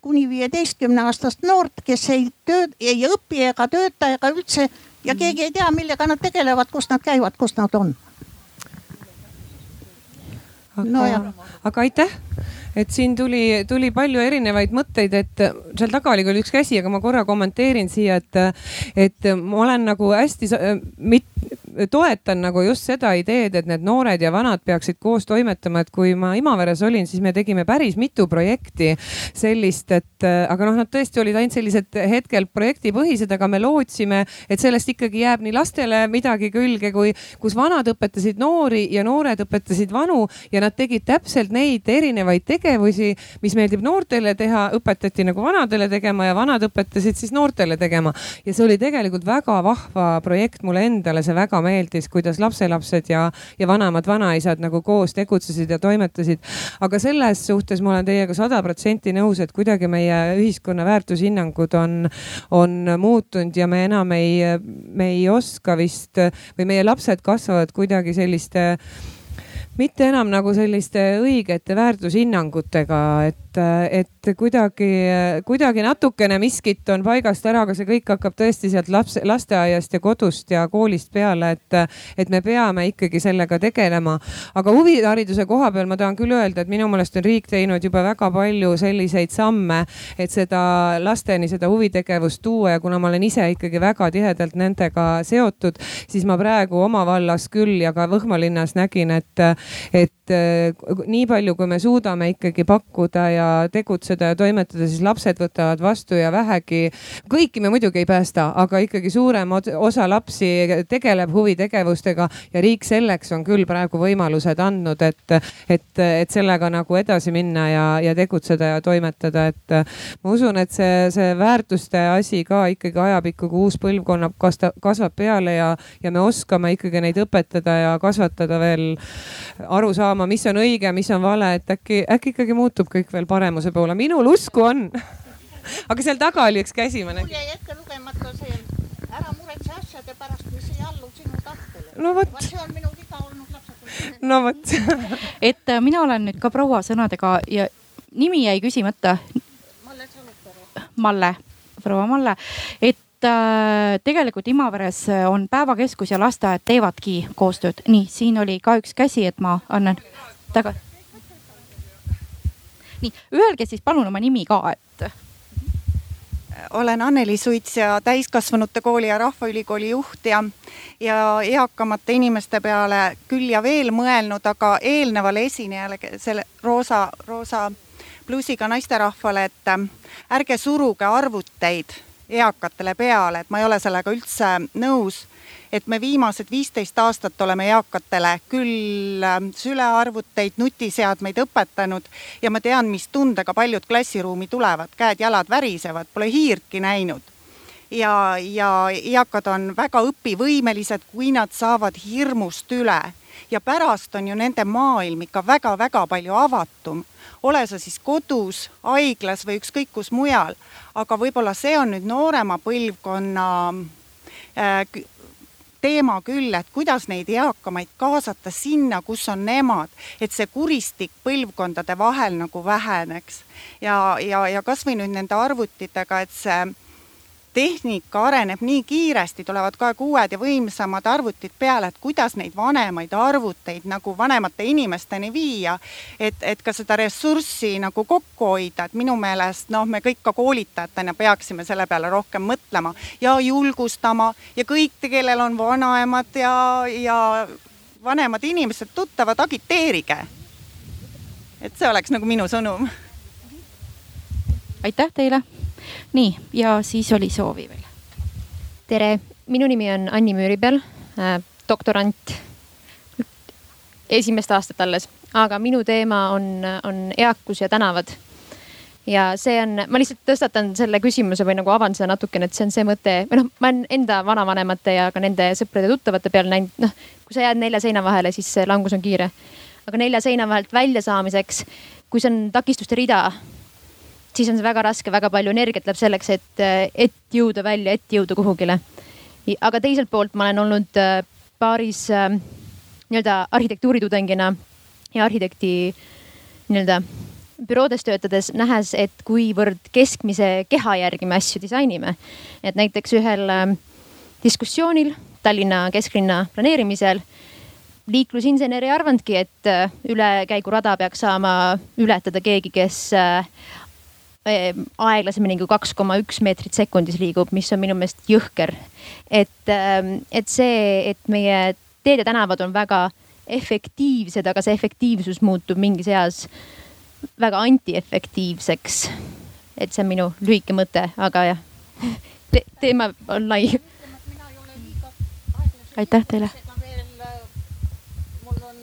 kuni viieteistkümne aastast noort, kes ei töö, ei õpi ega tööta ega üldse ja keegi ei tea, millega nad tegelevad, kus nad käivad, kus nad on. Aga no, aga aitäh, et siin tuli, tuli palju erinevaid mõtteid, et seal taga oli küll üks käsi, aga ma korra kommenteerin siia, et, et ma olen nagu hästi mit, toetan nagu just seda ideed, et need noored ja vanad peaksid koos toimetama, et kui ma Imaveres olin, siis me tegime päris mitu projekti sellist, et aga noh, nad tõesti olid ainult sellised hetkel projektipõhised, aga me lootsime, et sellest ikkagi jääb nii lastele midagi külge, kui, kus vanad õpetasid noori ja noored õpetasid vanu ja nad tegid täpselt neid erinevaid tegevusi, mis meeldib noortele teha, õpetati nagu vanadele tegema ja vanad õpetasid siis noortele tegema. ja see oli tegelikult väga vahva projekt mulle endale, see väga meeldis, kuidas lapselapsed ja, ja vanemad vanaisad nagu koos tegutsesid ja toimetasid. aga selles suhtes ma olen teiega sada protsenti nõus, et kuidagi meie ühiskonna väärtushinnangud on, on muutunud ja me enam ei, me ei oska vist või meie lapsed kasvavad kuidagi selliste mitte enam nagu selliste õigete väärtushinnangutega, et et, kuidagi, kuidagi natukene miskit on paigast ära, aga see kõik hakkab tõesti sealt laps, lasteaiast ja kodust ja koolist peale, et, et me peame ikkagi sellega tegelema. aga huvihariduse koha peal ma tahan küll öelda, et minu meelest on riik teinud juba väga palju selliseid samme, et seda lasteni seda huvitegevust tuua ja kuna ma olen ise ikkagi väga tihedalt nendega seotud, siis ma praegu oma vallas küll ja ka Võhma linnas nägin, et, et nii palju, kui me suudame ikkagi pakkuda ja tegutseda ja toimetada, siis lapsed võtavad vastu ja vähegi, kõiki me muidugi ei päästa, aga ikkagi suurem osa lapsi tegeleb huvitegevustega ja riik selleks on küll praegu võimalused andnud, et, et, et sellega nagu edasi minna ja, ja tegutseda ja toimetada, et ma usun, et see, see väärtuste asi ka ikkagi ajapikku, kui uus põlvkond kasvab peale ja, ja me oskame ikkagi neid õpetada ja kasvatada veel aru saama, mis on õige, mis on vale, et äkki, äkki ikkagi muutub kõik veel paremuse poole, minul usku on <laughs> aga seal taga oli üks käsi, ma nägin. mul jäi hetke lugemata see ära muretse asjade pärast, mis ei allu sinu tahtele. no vot. see on minu viga olnud lapsepõlves. no vot <laughs> et äh, mina olen nüüd ka proua sõnadega ja nimi jäi küsimata. Malle Salupere. Malle, proua Malle, et äh, tegelikult Imaveres on päevakeskus ja lasteaed teevadki koostööd. nii, siin oli ka üks käsi, et ma annan tagasi nii, öelge siis palun oma nimi ka, et. olen Anneli Suits ja täiskasvanute kooli ja Rahvaülikooli juht ja, ja eakamate inimeste peale küll ja veel mõelnud, aga eelnevale esinejale, selle roosa, roosa plussiga naisterahvale, et ärge suruge arvuteid eakatele peale, et ma ei ole sellega üldse nõus et me viimased viisteist aastat oleme eakatele küll ähm, sülearvuteid, nutiseadmeid õpetanud ja ma tean, mis tundega paljud klassiruumi tulevad, käed-jalad värisevad, pole hiirtki näinud. Ja, ja eakad on väga õpivõimelised, kui nad saavad hirmust üle. Ja pärast on ju nende maailm ikka väga-väga palju avatum. Ole sa siis kodus, haiglas või ükskõik kus mujal, aga võib-olla see on nüüd noorema põlvkonna äh, teema küll, et kuidas neid eakamaid kaasata sinna, kus on nemad, et see kuristik põlvkondade vahel nagu väheneks. ja, ja, ja kasvõi nüüd nende arvutitega, et see tehnika areneb nii kiiresti, tulevad kogu aeg uued ja võimsamad arvutid peale, et kuidas neid vanemaid arvuteid nagu vanemate inimesteni viia. et, et ka seda ressurssi nagu kokku hoida, et minu meelest noh, me kõik ka koolitajatena peaksime selle peale rohkem mõtlema ja julgustama ja kõik, kellel on vanaemad ja, ja vanemad inimesed, tuttavad, agiteerige. et see oleks nagu minu sõnum. aitäh teile. Nii, ja siis oli soovi veel. tere, minu nimi on Anni Müüripeal äh,, doktorant. esimest aastat alles, aga minu teema on, on eakus ja tänavad ja see on, ma lihtsalt tõstatan selle küsimuse või nagu avan seda natukene, et see on see mõte või noh, ma olen enda vanavanemate ja ka nende sõprade-tuttavate peal näinud, noh, kui sa jääd nelja seina vahele, siis see langus on kiire. aga nelja seina vahelt välja saamiseks, kui see on takistuste rida, siis on see väga raske, väga palju energiat läheb selleks, et, et jõuda välja, et jõuda kuhugile. aga teiselt poolt ma olen olnud äh, paaris äh, nii-öelda arhitektuuritudengina ja arhitekti nii-öelda büroodes töötades nähes, et kuivõrd keskmise keha järgi me asju disainime. et näiteks ühel diskussioonil Tallinna kesklinna planeerimisel liiklusinsener ei arvanudki, et ülekäigurada peaks saama ületada keegi, kes aeglasemini kui kaks koma üks meetrit sekundis liigub, mis on minu meelest jõhker. et, ähm, et see, et meie teed ja tänavad on väga efektiivsed, aga see efektiivsus muutub mingis eas väga antiefektiivseks. et see on minu lühike mõte, aga jah <laughs> Te, teema on lai. aitäh teile. mul on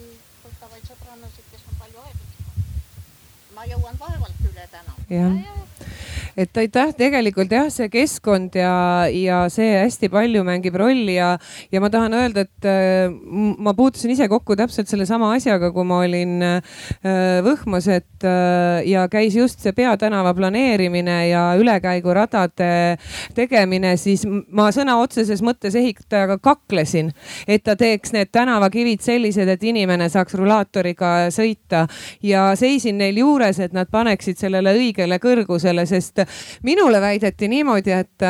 tuttavaid sõbrannasid, kes on palju aeglasemad. ma jõuan vaevalt üle tänava. jah et aitäh, tegelikult jah, see keskkond ja, ja see hästi palju mängib rolli ja, ja ma tahan öelda, et äh, ma puutusin ise kokku täpselt sellesama asjaga, kui ma olin äh, Võhmas, et äh, ja käis just see peatänava planeerimine ja ülekäiguradade tegemine, siis ma sõna otseses mõttes ehitajaga kaklesin, et ta teeks need tänavakivid sellised, et inimene saaks rulaatoriga sõita. Ja seisin neil juures, et nad paneksid sellele õigele kõrgusele, sest minule väideti niimoodi, et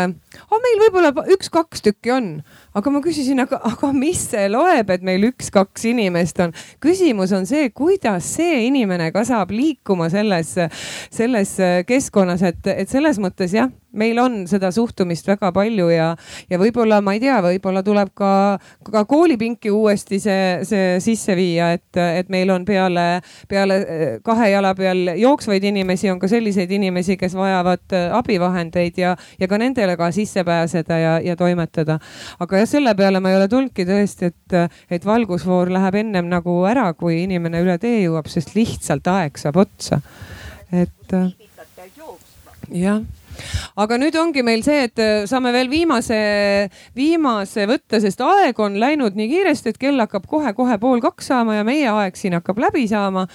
oh, meil võib-olla üks-kaks tükki on, aga ma küsisin, aga, aga mis see loeb, et meil üks-kaks inimest on. küsimus on see, kuidas see inimene ka saab liikuma selles, selles keskkonnas, et, et selles mõttes jah meil on seda suhtumist väga palju ja, ja võib-olla ma ei tea, võib-olla tuleb ka, ka koolipinki uuesti see, see sisse viia, et, et meil on peale, peale eh, kahe jala peal jooksvaid inimesi, on ka selliseid inimesi, kes vajavad eh, abivahendeid ja, ja ka nendele ka sisse pääseda ja, ja toimetada. aga jah, selle peale ma ei ole tulnudki tõesti, et, et valgusfoor läheb ennem nagu ära, kui inimene üle tee jõuab, sest lihtsalt aeg saab otsa. et jah aga nüüd ongi meil see, et äh, saame veel viimase, viimase võtta, sest aeg on läinud nii kiiresti, et kell hakkab kohe-kohe pool kaks saama ja meie aeg siin hakkab läbi saama.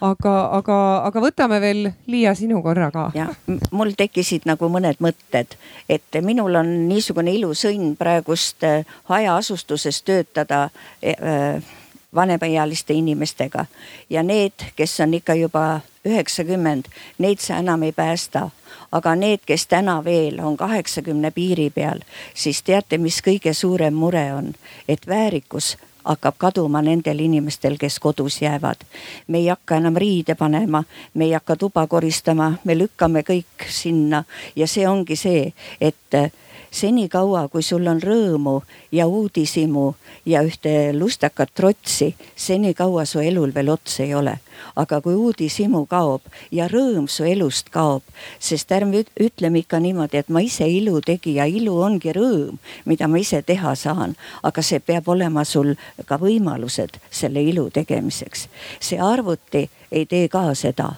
aga, aga, aga võtame veel, Liia, sinu korra ka. jah, mul tekkisid nagu mõned mõtted, et minul on niisugune ilus õnn praegust äh, hajaasustuses töötada äh, vanemaealiste inimestega ja need, kes on ikka juba üheksakümmend, neid sa enam ei päästa aga need, kes täna veel on kaheksakümne piiri peal, siis teate, mis kõige suurem mure on, et väärikus hakkab kaduma nendel inimestel, kes kodus jäävad. me ei hakka enam riide panema, me ei hakka tuba koristama, me lükkame kõik sinna ja see ongi see, et senikaua, kui sul on rõõmu ja uudishimu ja ühte lustakat trotsi, senikaua su elul veel otsa ei ole. aga kui uudishimu kaob ja rõõm su elust kaob, sest ärme ütleme ikka niimoodi, et ma ise ilu tegija, ilu ongi rõõm, mida ma ise teha saan, aga see peab olema sul ka võimalused selle ilu tegemiseks. see arvuti ei tee ka seda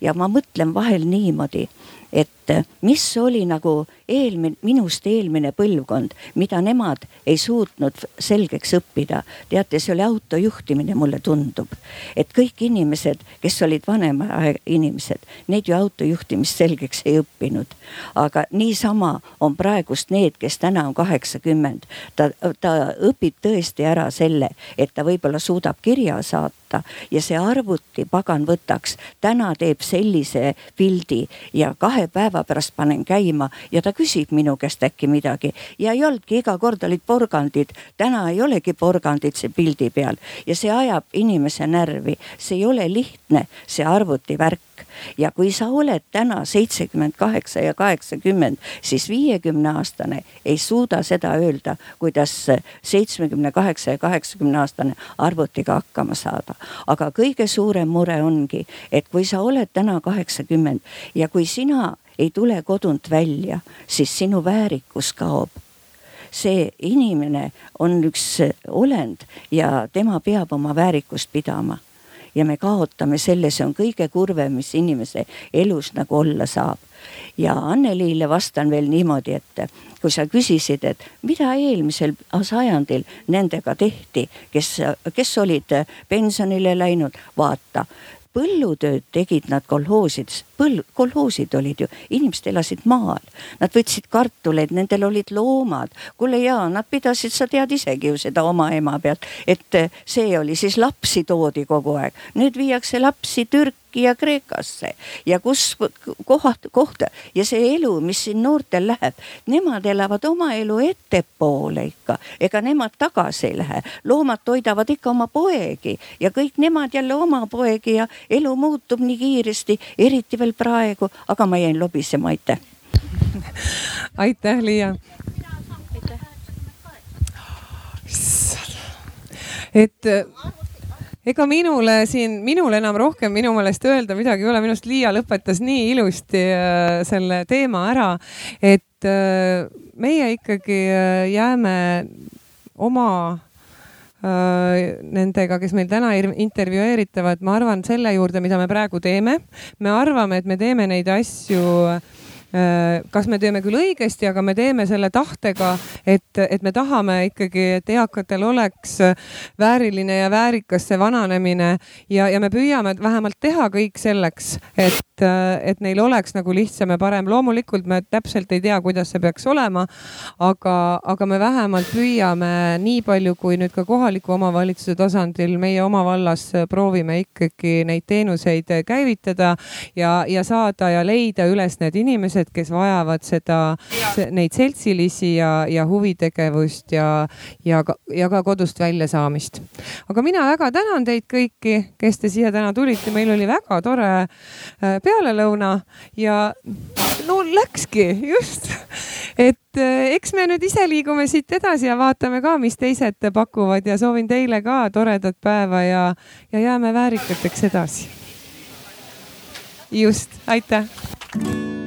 ja ma mõtlen vahel niimoodi, et mis oli nagu eelmine, minust eelmine põlvkond, mida nemad ei suutnud selgeks õppida. teate, see oli autojuhtimine, mulle tundub. et kõik inimesed, kes olid vanemad inimesed, need ju autojuhtimist selgeks ei õppinud. aga niisama on praegust need, kes täna on kaheksakümmend, ta, ta õpib tõesti ära selle, et ta võib-olla suudab kirja saata ja see arvuti, pagan võtaks, täna teeb sellise pildi ja kahe päeva päeva pärast panen käima ja ta küsib minu käest äkki midagi ja ei olnudki, iga kord olid porgandid. täna ei olegi porgandid see pildi peal ja see ajab inimese närvi, see ei ole lihtne, see arvutivärk ja kui sa oled täna seitsekümmend kaheksa ja kaheksakümmend, siis viiekümne aastane ei suuda seda öelda, kuidas seitsmekümne kaheksa ja kaheksakümne aastane arvutiga hakkama saada. aga kõige suurem mure ongi, et kui sa oled täna kaheksakümmend ja kui sina ei tule kodunt välja, siis sinu väärikus kaob see inimene on üks olend ja tema peab oma väärikust pidama ja me kaotame selle, see on kõige kurvem, mis inimese elus nagu olla saab. ja Anneliile vastan veel niimoodi, et kui sa küsisid, et mida eelmisel sajandil nendega tehti, kes, kes olid pensionile läinud, vaata põllutööd tegid nad kolhoosides, põld, kolhoosid olid ju, inimesed elasid maal. Nad võtsid kartuleid, nendel olid loomad. kuule jaa, nad pidasid, sa tead isegi ju seda oma ema pealt, et see oli siis lapsi toodi kogu aeg. nüüd viiakse lapsi Türki Türki ja Kreekasse ja kus kohad, kohta ja see elu, mis siin noortel läheb, nemad elavad oma elu ettepoole ikka, ega nemad tagasi ei lähe. loomad toidavad ikka oma poegi ja kõik nemad jälle oma poegi ja elu muutub nii kiiresti, eriti veel praegu, aga ma jäin lobisema, aitäh. aitäh, Liia. et ega minule siin, minul enam rohkem minu meelest öelda midagi ei ole, minu arust Liia lõpetas nii ilusti äh, selle teema ära, et äh, meie ikkagi äh, jääme oma nendega, kes meil täna intervjueeritavad, ma arvan selle juurde, mida me praegu teeme. me arvame, et me teeme neid asju Äh, kas me teeme küll õigesti, aga me teeme selle tahtega, et, et me tahame ikkagi, et eakatel oleks vääriline ja väärikas see vananemine ja, ja me püüame vähemalt teha kõik selleks, et, et neil oleks nagu lihtsam ja parem. loomulikult me täpselt ei tea, kuidas see peaks olema, aga, aga me vähemalt püüame nii palju, kui nüüd ka kohaliku omavalitsuse tasandil meie oma vallas proovime ikkagi neid teenuseid käivitada ja, ja saada ja leida üles need inimesed inimesed, kes vajavad seda, neid seltsilisi ja, ja huvitegevust ja, ja ka, ja ka kodust väljasaamist. aga mina väga tänan teid kõiki, kes te siia täna tulite, meil oli väga tore äh, pealelõuna ja no läkski just, et äh, eks me nüüd ise liigume siit edasi ja vaatame ka, mis teised pakuvad ja soovin teile ka toredat päeva ja, ja jääme väärikateks edasi. just, aitäh